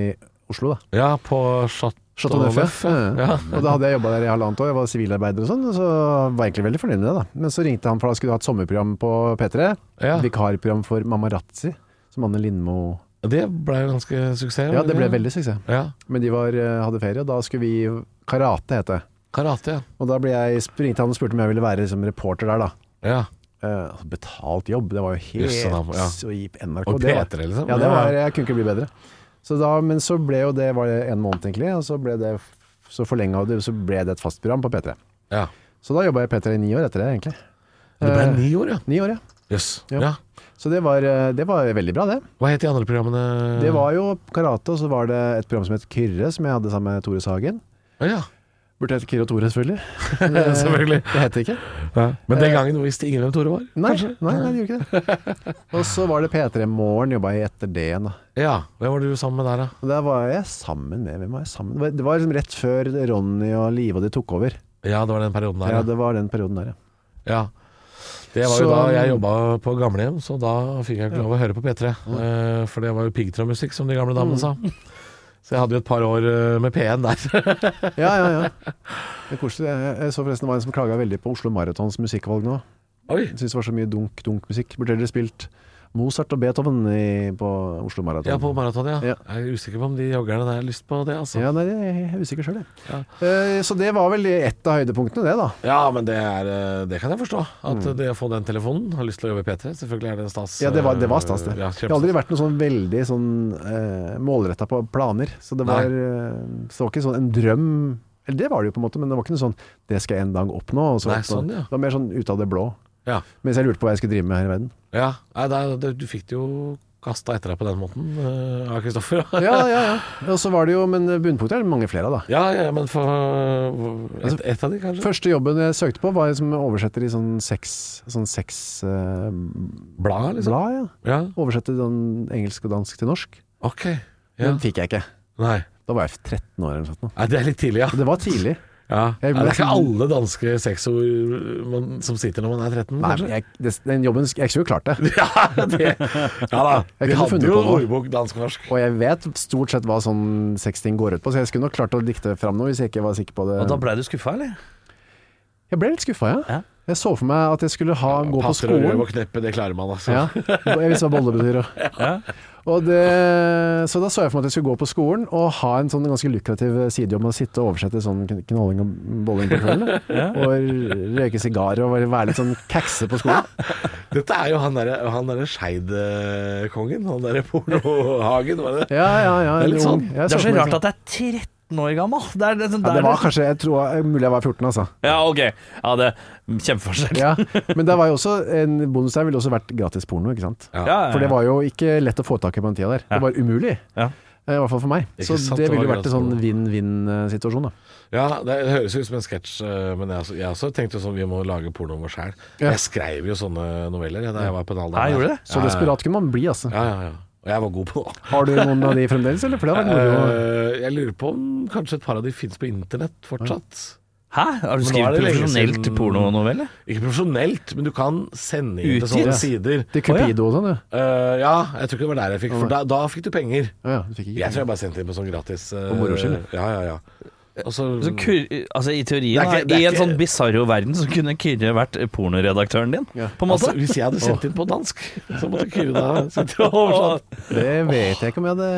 Oslo, da. Ja, på Chateau Chateau Neuf, Neuf, ja. ja. Og da hadde jeg jobba der i halvannet år, jeg var sivilarbeider og sånn, så var jeg egentlig veldig fornøyd med det, da. Men så ringte han, for da skulle du ha et sommerprogram på P3. Ja. Vikarprogram for Mamarazzi, som Anne Lindmo Det ble ganske suksess. Ja, det ble veldig suksess. Ja. Men de var, eh, hadde ferie, og da skulle vi Karate het det. Karate, ja. Og da ble jeg ringte han og spurte om jeg ville være liksom, reporter der, da. ja. Altså, betalt jobb, det var jo helt Jøsse sånn, ja. så i NRK. Og P3, liksom. Ja, det var, jeg kunne ikke bli bedre. Så da, men så ble jo det var det en måned egentlig, og så ble det så forlenga det, så ble det et fast program på P3. Ja. Så da jobba jeg i P3 i ni år etter det, egentlig. Det ble Eh, ni år, ja. Ni år, ja. Yes. Ja. Så det var, eh, det var veldig bra, det. Hva het de andre programmene? Det var jo karate, og så var det et program som het Kyrre, som jeg hadde sammen med Tore Sagen. Ja. Burde hete Kyrre og Tore, selvfølgelig. [LAUGHS] Selvfølgelig. Det heter ikke. ikke. Men den gangen visste ingen hvem Tore var? Nei, nei, nei, det gjorde ikke det. [LAUGHS] Og så var det P3 Morgen, jobba jeg etter det igjen, da. Ja. Hvem var du sammen med der, da? Der var jeg sammen med Hvem var jeg sammen med? Det var liksom rett før Ronny og Live og de tok over. Ja, det var den perioden der. Ja, Ja. det var den perioden der, ja. ja. Det var jo Så- da jeg jobba på gamlehjem, så da fikk jeg ikke lov å høre på P3. Ja. for det var jo piggtrådmusikk, som de gamle damene sa. [LAUGHS] Så jeg hadde jo et par år eh, med P1 der. [LAUGHS] Ja, ja, ja. Det er koselig. Jeg, så forresten det var en som klaga veldig på Oslo Maratons musikkvalg nå. Oi. Jeg Syns det var så mye dunk, dunk musikk. Burde dere spilt Mozart og Beethoven i, på Oslo Maraton. Ja, på maraton, ja. Ja. Jeg er usikker på om de joggerne der har lyst på det, altså. Ja, nei, jeg er usikker sjøl, jeg. Ja. Uh, så det var vel ett av høydepunktene, det, da. Ja, men det, er, eh, det kan jeg forstå. At det å få den telefonen, har lyst til å jobbe i P3, selvfølgelig er det stas. Mm. Ja, det var, det var stas, det. Ja, Jeg har aldri vært noe sånn veldig sånn uh, målretta på planer. Så det var, uh, så var ikke sånn en drøm Eller det var det jo på en måte, men det var ikke noe sånn Det skal jeg en dag oppnå. Nei, sånn, ja. Det var mer sånn ut av det blå. Ja. Mens jeg lurte på hva jeg skulle drive med her i verden. ja. Nei, det, du fikk det jo kasta etter deg på den måten av uh, Kristoffer. Ja, ja, ja. [LAUGHS] Og så var det jo Men bunnpunkter er det mange flere av, da. ja, ja, men for et, et av de, kanskje? Første jobben jeg søkte på, var som oversetter i sånn seks Sånn seks uh, Blad, liksom? blad, ja. Ja, Oversette engelsk og dansk til norsk. ok. Ja. Den fikk jeg ikke. Nei. Da var jeg 13 år eller noe sånt. Nei, det er litt tidlig, ja. Det var tidlig. Ja. Det er ikke sånn- alle danske sexord som sitter når man er 13, Nei, men jeg, det, den jobben Jeg skulle jo klart det. [LAUGHS] Ja, det, ja da. Vi hadde jo ordbok dansk-norsk. Og jeg vet stort sett hva sånn sexting går ut på, så jeg skulle nok klart å dikte fram noe hvis jeg ikke var sikker på det. Og da ble du skuffa, eller? Jeg ble litt skuffa, ja. Ja. Jeg så for meg at jeg skulle ha, gå på skolen. Passer og røv og kneppe, det klarer man, altså. Ja, jeg visste hva bolle betyr. [LAUGHS] Ja, Ja. Og det, så da så jeg for meg at jeg skulle gå på skolen og ha en sånn ganske lukrativ sidejobb med å sitte og oversette sånn knolling og bolling på kvelden. Og røyke sigarer og være litt sånn kækse på skolen. [LAUGHS] Dette er jo han derre der Skeid-kongen. Han derre Pornohagen, var det? Ja, ja, ja. Det er litt sånn. Det er så rart sånn- at det er 13 år gammel. Det er, det, ja, det var kanskje Jeg tror mulig jeg var 14, altså. Ja, ok. Ja, det kjempeforskjell. Ja, [LAUGHS] men det var jo også en bonus der ville også vært gratis porno, ikke sant. Ja. Ja, ja, ja. For det var jo ikke lett å få tak i på den tida der. Det var umulig. Ja. Eh, I hvert fall for meg. Så sant, det ville jo vært en sånn vinn-vinn-situasjon, da. Ja, det høres ut som en sketsj, eh, men jeg, også- jeg også tenkte sånn vi må lage porno vår sjæl. Ja. Jeg skrev jo sånne noveller da jeg var på den alderen. Ja, jeg gjorde det? Så desperat kunne man bli, altså. Ja, ja, ja. Og jeg var god på det. Har du noen av de fremdeles, eller? For det vært moro. Eh, jeg lurer på om kanskje et par av de fins på internett fortsatt. Hæ? Har du Men nå er skrevet det lenge profesjonelt siden- pornonovelle? Ikke profesjonelt, men du kan sende inn til Utgitt? sånne sider. Til Cupido og sånn, ja. Eh, ja, jeg tror ikke det var der jeg fikk, for da, da fikk du penger. Å ja, du fikk ikke Jeg tror jeg bare sendte inn på sånn gratis. eh, moro skyld? Ja, ja, ja. Og så kur, altså I teorien, ikke- da, i en ikke- sånn bisarro verden, så kunne Kyrre vært pornoredaktøren din. Ja. På en måte. altså, Hvis jeg hadde sendt inn på dansk, så måtte Kyrre da sendt inn oversatt. [LAUGHS] Det vet jeg ikke om jeg hadde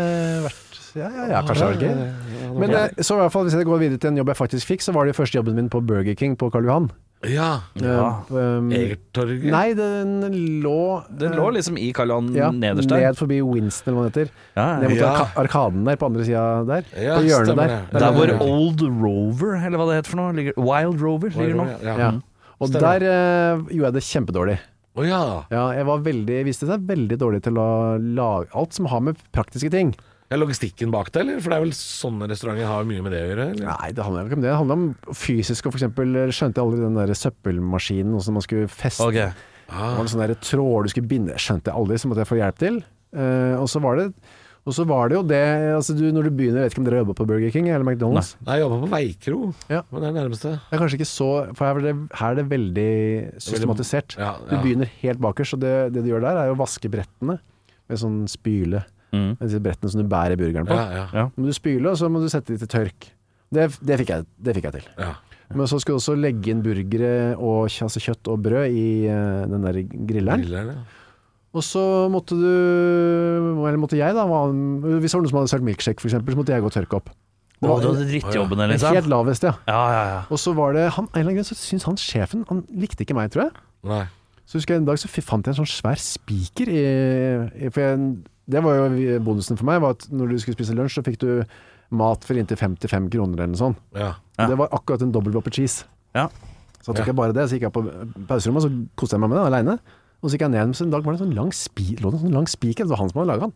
vært Ja, ja, ja kanskje det var gøy. Men så i hvert fall, hvis jeg går videre til en jobb jeg faktisk fikk, så var det første jobben min på Burger King på Karl Johan. Ja. Ja. Eh, um, Egertorget. Nei, den lå Den lå liksom i Karl Johan ja, nederst der. ned forbi Winston, eller hva det heter. Ja, Ned mot Ja. Arkaden der, på andre sida der. Ja, på hjørnet stemmer der. Der Der hvor Old Rover, eller hva det heter for noe, ligger, Wild Rover ligger nå. Ja. Ja. Og Stemmer. der eh, gjorde jeg det kjempedårlig. Å ja. Ja, jeg var veldig, viste seg veldig dårlig til å lage alt som har med praktiske ting. Er logistikken bak det, eller? For det er vel sånne restauranter har mye med det å gjøre? Eller? Nei, det handler ikke om det. Det handler om fysisk, og eksempel skjønte jeg aldri den der søppelmaskinen, som man skulle feste. Ok. Det var en sånn tråd du skulle binde, skjønte jeg aldri, så måtte jeg få hjelp til. Uh, og så var det og så var det jo det altså du, Når du begynner, jeg vet ikke om dere har jobba på Burger King eller McDonald's? Nei, jeg jobba på Veikro. Ja. Men det er nærmeste. Det er kanskje ikke så For her er det, her er det veldig systematisert. Ja, Du begynner helt bakerst, og det, det du gjør der, er å vaske brettene med sånn spyle. Mm. Disse brettene som du bærer burgeren på. Ja, ja. Ja. Må du spyle, og så må du sette de til tørk. Det, det, fikk, jeg, det fikk jeg til. ja. Men så skulle du også legge inn burgere og altså kjøtt og brød i uh, den der grilleren. Grilleren, ja. Og så måtte du Eller måtte jeg, da. Hvis det var noen som hadde sølt milkshake, f.eks., så måtte jeg gå og tørke opp. Det var du hadde drittjobbene, en liksom? helt lavest, ja. Ja, ja, ja. Og så var det han, En eller annen grunn så syntes han sjefen Han likte ikke meg, tror jeg. Nei. Så husker jeg en dag så fant jeg en sånn svær spiker i, i For jeg, det var jo bonusen for meg, var at når du skulle spise lunsj, så fikk du mat for inntil 55 kroner eller noe sånt. Ja. Ja. Det var akkurat en dobbel whopper cheese. Ja. Så tok Ja. jeg bare det, så gikk jeg på pauserommet, så koste jeg meg med det aleine. Og så gikk jeg ned, så en dag var det en sånn lang spi, lå det en sånn lang spiker, det var han som hadde laga den.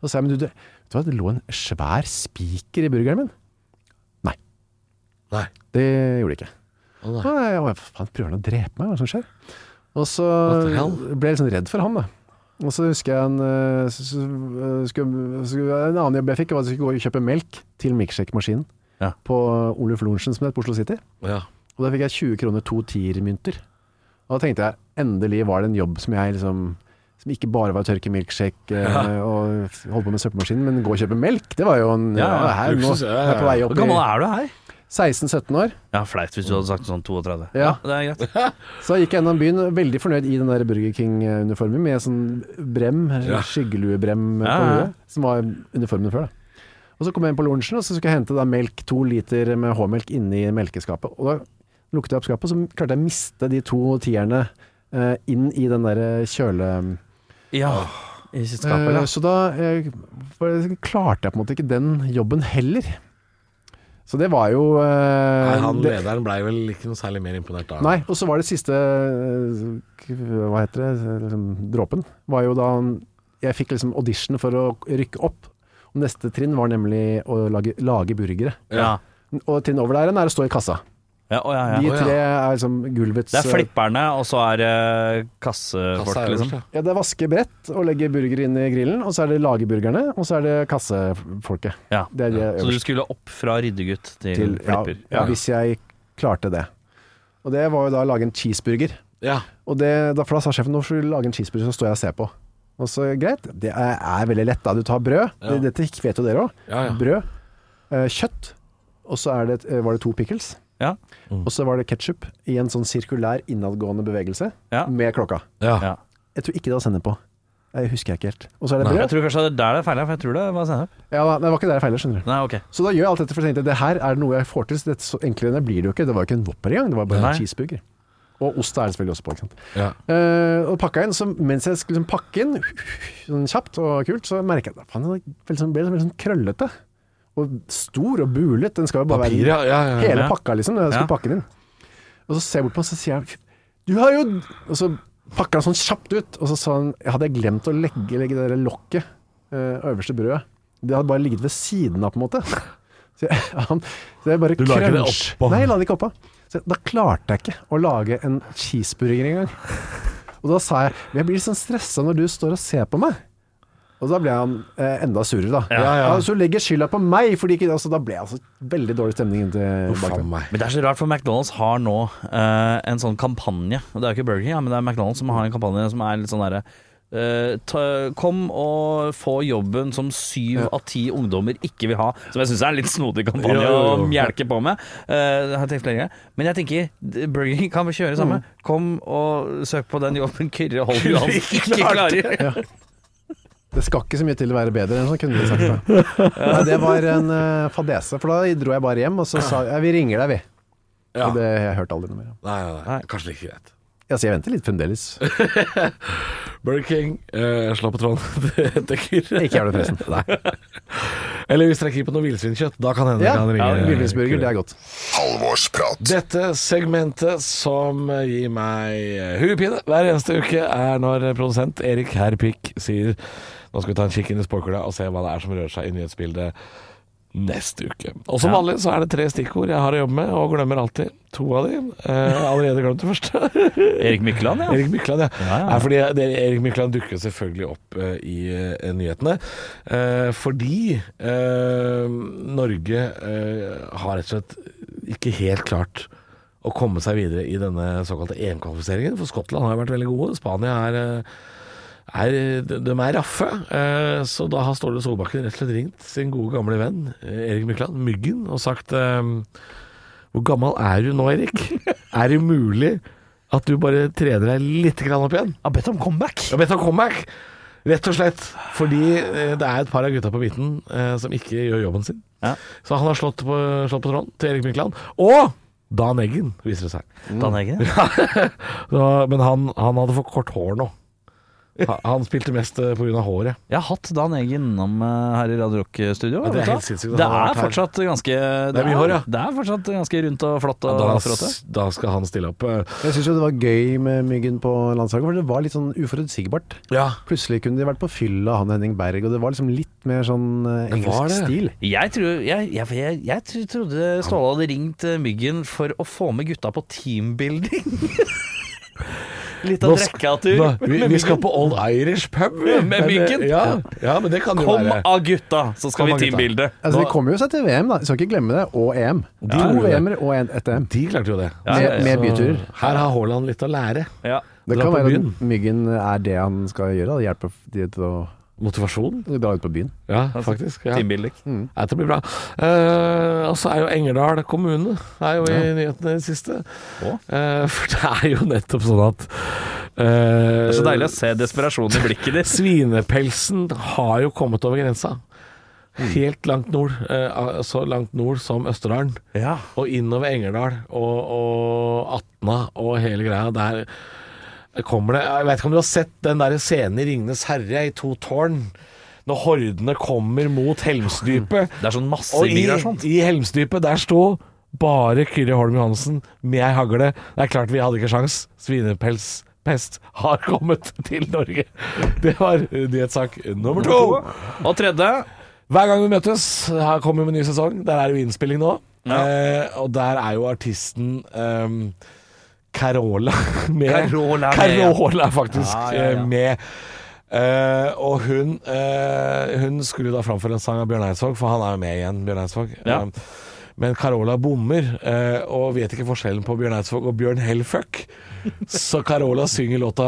Så sa jeg, men du, du det lå en svær spiker i burgeren min. Nei. Det gjorde det ikke. Å, nei. Og jeg, jeg, faen, prøver han å drepe meg? Hva er det som skjer? Og så ble jeg litt sånn redd for han, da. Og så husker jeg en, eh, eh, en annen jobb jeg fikk, var at jeg skulle gå og kjøpe melk til milkshake-maskinen Ja. på Oluf Lorentzen, som det het på Oslo City. Ja. Og da fikk jeg 20 kroner to tiermynter. Og da tenkte jeg, endelig var det en jobb som jeg liksom som ikke bare var å tørke milkshake ja. og holde på med søppelmaskinen, men gå og kjøpe melk. Det var jo en Ja, her, nå er på vei opp Hvor gammel er du her? 16-17 år. Ja, Flaut hvis du hadde sagt sånn 32. Ja. det er greit. [LAUGHS] Så gikk jeg gjennom byen, veldig fornøyd i den der Burger King-uniformen med sånn brem, Ja. skyggeluebrem på Ja, ja. som var uniformen før. da. Og så kom jeg inn på lunsjen, og så skulle jeg hente da melk, to liter med H-melk inni melkeskapet. Og da lukket jeg opp skapet, så klarte jeg å miste de to tierne eh, inn i den der kjøle... Ja, i sitt skap, Eh, eller? så da eh, klarte jeg på en måte ikke den jobben heller. Så det var jo eh, Nei, han det, lederen blei vel ikke noe særlig mer imponert da. Nei, og så var det siste eh, Hva heter det? Liksom, dråpen. Var jo da jeg fikk liksom audition for å rykke opp. Og neste trinn var nemlig å lage, lage burgere. Ja. Og trinn over der igjen er å stå i kassa. Ja, å, ja, De ja. De tre er liksom gulvets Det er flipperne, og så er det kassefolk, Kassa liksom. ja. Det er vaskebrett og legge burger inn i grillen, og så er det lageburgerne, og så er det kassefolket. Ja. Det er de Så du skulle opp fra ryddegutt til, til flipper? ja, hvis jeg klarte det. Og det var jo da å lage en cheeseburger. Ja. Og det, da, for da sa sjefen nå skal du lage en cheeseburger, så står jeg og ser på. Og så greit, det er, er veldig lett da. Du tar brød, Ja. det, dette vet jo dere òg. Ja, ja. Brød, eh, kjøtt, og så er det, eh, var det to pickles. Ja. Og så var det ketsjup i en sånn sirkulær innadgående bevegelse Ja. med klokka. Ja. Ja. Jeg tror ikke det var sennep på. Jeg husker jeg ikke helt. Og så er det Nei. Jeg brød. tror kanskje det er der det feiler, feil, for jeg tror det var sennep. Ja, da, det var ikke der jeg feilet, skjønner du. Nei, ok. Så da gjør jeg alt dette for å tenke at det her er noe jeg får til. Så det, så enklere enn det blir det jo ikke. Det var jo ikke en Whopper engang, det var bare Nei. en cheeseburger. Og ost er det selvfølgelig også på, ikke sant. Ja. Eh, og pakka inn, så mens jeg skulle liksom pakke inn, sånn kjapt og kult, så merka jeg at faen, den ble sånn, ble sånn krøllete. Og stor og bulet. Den skal jo bare Papir, være ja. ja, ja. hele Ja. pakka, liksom. Når jeg skulle Ja. pakke den inn. Og så ser jeg bort på han, så sier jeg Du har jo Og så pakka han sånn kjapt ut, og så sa han Jeg hadde glemt å legge, legge det der lokket, eh, øverste brødet. Det hadde bare ligget ved siden av, på en måte. [LAUGHS] Så jeg, han, så jeg bare Du la ikke det oppå? Nei, jeg la det ikke oppå. Så da klarte jeg ikke å lage en cheeseburger engang. Og da sa jeg Jeg blir sånn stressa når du står og ser på meg. Og da ble han eh, enda surere, da. Ja, ja. så legger skylda på meg, fordi ikke, altså, da ble det altså veldig dårlig stemning inntil meg. Men det er så rart, for McDonald's har nå eh, en sånn kampanje. Og Det er jo ikke Burger King, ja, men det er McDonald's som har en kampanje som er litt sånn derre eh, ta, kom og få jobben som syv av ti ungdommer ikke vil ha. Som jeg syns er en litt snodig kampanje Jo, jo, jo. å mjelke på med. Eh, har jeg. Men jeg tenker Burger King kan vi kjøre samme. Kom og søk på den jobben Kyrre Holm Johansen ikke klarer. Det skal ikke så mye til å være bedre enn sånn, kunne vi sagt. det. Nei, det var en uh, fadese, for da dro jeg bare hjem og så sa ja, vi ringer deg, vi. Ja. Og det har jeg hørt aldri noe mer om. Nei, nei, nei. Kanskje like greit. så jeg venter litt fremdeles. [LAUGHS] Burger King, eh, slå på tråden det dekker. Ikke gjør det, forresten. Nei. Eller hvis dere er på noe villsvinkjøtt, da kan hende Ja, kan ringe. ja villfinsburger, det er godt. Halvorsprat. Dette segmentet som gir meg hodepine hver eneste uke, er når produsent Erik Herpik sier nå skal vi ta en kikk inn i spåkula og se hva det er som rører seg i nyhetsbildet neste uke. Og som vanlig så er det tre stikkord jeg har å jobbe med, og glemmer alltid to av de. Eh, allerede glemt det første. [LAUGHS] Erik Mykland, ja. Erik Mykland, ja. Ja, ja. Fordi det, Erik Mykland dukker selvfølgelig opp eh, i eh, nyhetene. Eh, fordi eh, Norge eh, har rett og slett ikke helt klart å komme seg videre i denne såkalte EM-kvalifiseringen. For Skottland har jo vært veldig gode. Spania er, er de de er raffe. Eh, så da har Ståle Solbakken rett og slett ringt sin gode gamle venn eh, Erik Mykland, Myggen, og sagt eh, Hvor gammel er du nå, Erik? [LAUGHS] Er det mulig at du bare trener deg litt opp igjen. Jeg har bedt om comeback. Jeg har bedt om comeback. Rett og slett fordi det er et par av gutta på midten eh, som ikke gjør jobben sin. Ja. Så han har slått på, slått på tråden til Erik Mykland. Og Dan Eggen, viser det seg. Dan Eggen. [LAUGHS] Så, men han, han hadde for kort hår nå. Ha- Han spilte mest eh, av håret. Jeg har hatt Dan Eggen innom eh, her i Radio Rock-studio. Ja, det er vet du helt sinnssykt at Det han har er her. fortsatt ganske Det er mye hår, ja. Det er fortsatt ganske rundt og flott og Da, fråte. da skal han stille opp. eh, Jeg syns jo det var gøy med Myggen på landslaget, for det var litt sånn uforutsigbart. Ja, Plutselig kunne de vært på fylla, han Henning Berg, og det var liksom litt mer sånn eh, Det var engelsk det. stil. Jeg, tror, jeg, jeg, jeg, jeg tro- trodde Ståle hadde ringt eh, Myggen for å få med gutta på teambuilding. [LAUGHS] Litt av. Nå, [LAUGHS] vi, vi skal på Old Irish pub. Med Myggen. Ja, ja, men det kan jo Kom være av gutta, så skal Kom vi teambilde. Altså, De kommer jo seg til VM, da. Vi skal ikke glemme det. Og EM. De to. VM-er og en- ett EM. De klarte jo det. Ja, Med, med byturer. Her har Haaland litt å lære. Ja. Det kan være at Myggen er det han skal gjøre. Hjelpe de til å Motivasjon. dra ut på byen. Ja, faktisk. Ja. Teambuilding. Ja, Dette blir bra. Uh, og så er jo Engerdal kommune er jo i nyhetene i det siste. Eh, for det er jo nettopp sånn at uh, Det er så deilig å se desperasjonen i blikket ditt. Svinepelsen har jo kommet over grensa. Helt langt nord. så langt nord som Østerdalen. Ja. Og innover Engerdal og, og Atna og hele greia. Der kommer det Jeg vet ikke om du har sett den der scenen i 'Ringenes herre' i To tårn? Når hordene kommer mot Helmsdypet. [LAUGHS] Det er sånn masse Og i, i Helmsdypet, der sto bare Kyrre Holm Johansen med ei hagle. Det er klart vi hadde ikke sjans. Svinepelspest har kommet til Norge. [LAUGHS] Det var nyhetssak nummer to. Og tredje Hver gang vi møtes, her kommer vi med ny sesong. Der er det jo innspilling nå. Ja. Eh, og der er jo artisten ehm, [LAUGHS] Carola med. Carola. Carola, faktisk, Ja, ja, ja. eh, med. Uh, og hun, uh, hun skulle da framføre en sang av Bjørn Eidsvåg, for han er jo med igjen, Bjørn Eidsvåg. Ja. Eh, men Carola bommer, og vet ikke forskjellen på Bjørn Eidsvåg og Bjørn Hellfuck. [LAUGHS] Så Carola synger låta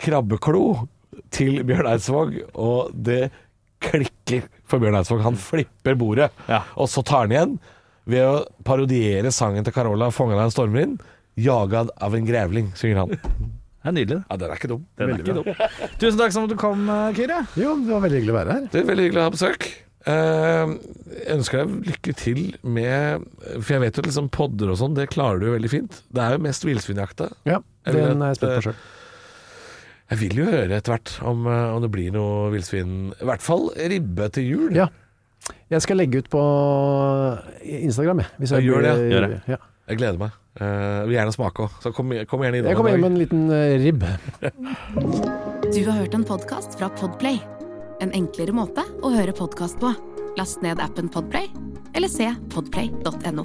'Krabbeklo' til Bjørn Eidsvåg, og det klikker for Bjørn Eidsvåg. Han flipper bordet, Ja. og så tar han igjen ved å parodiere sangen til Carola 'Fånga av en stormvind'. 'Jagad av en grevling', synger han. [LAUGHS] Det er nydelig. Ja, den er ikke dum. Den er Veldig ikke bra. dum. Tusen takk som at du kom, eh, Kyrre. Jo, det var veldig hyggelig å være her. Det er veldig hyggelig å ha besøk. Eh, jeg ønsker deg lykke til med For jeg vet jo liksom podder og sånn, det klarer du jo veldig fint. Det er jo mest villsvinjakta. Ja, Jeg vil Den er jeg at, spent eh, på sjøl. Jeg vil jo høre etter hvert om, eh, om det blir noe villsvin. I hvert fall ribbe til jul. Ja. Jeg skal legge ut på Instagram, jeg. Hvis Ja, gjør det. Gjør det. Ja. Jeg gleder meg. Eh, vil gjerne smake òg, så kom, kom gjerne innom. Jeg kommer inn med en liten uh, ribb. Du har hørt en podkast fra Podplay. En enklere måte å høre podkast på. Last ned appen Podplay, eller se podplay.no.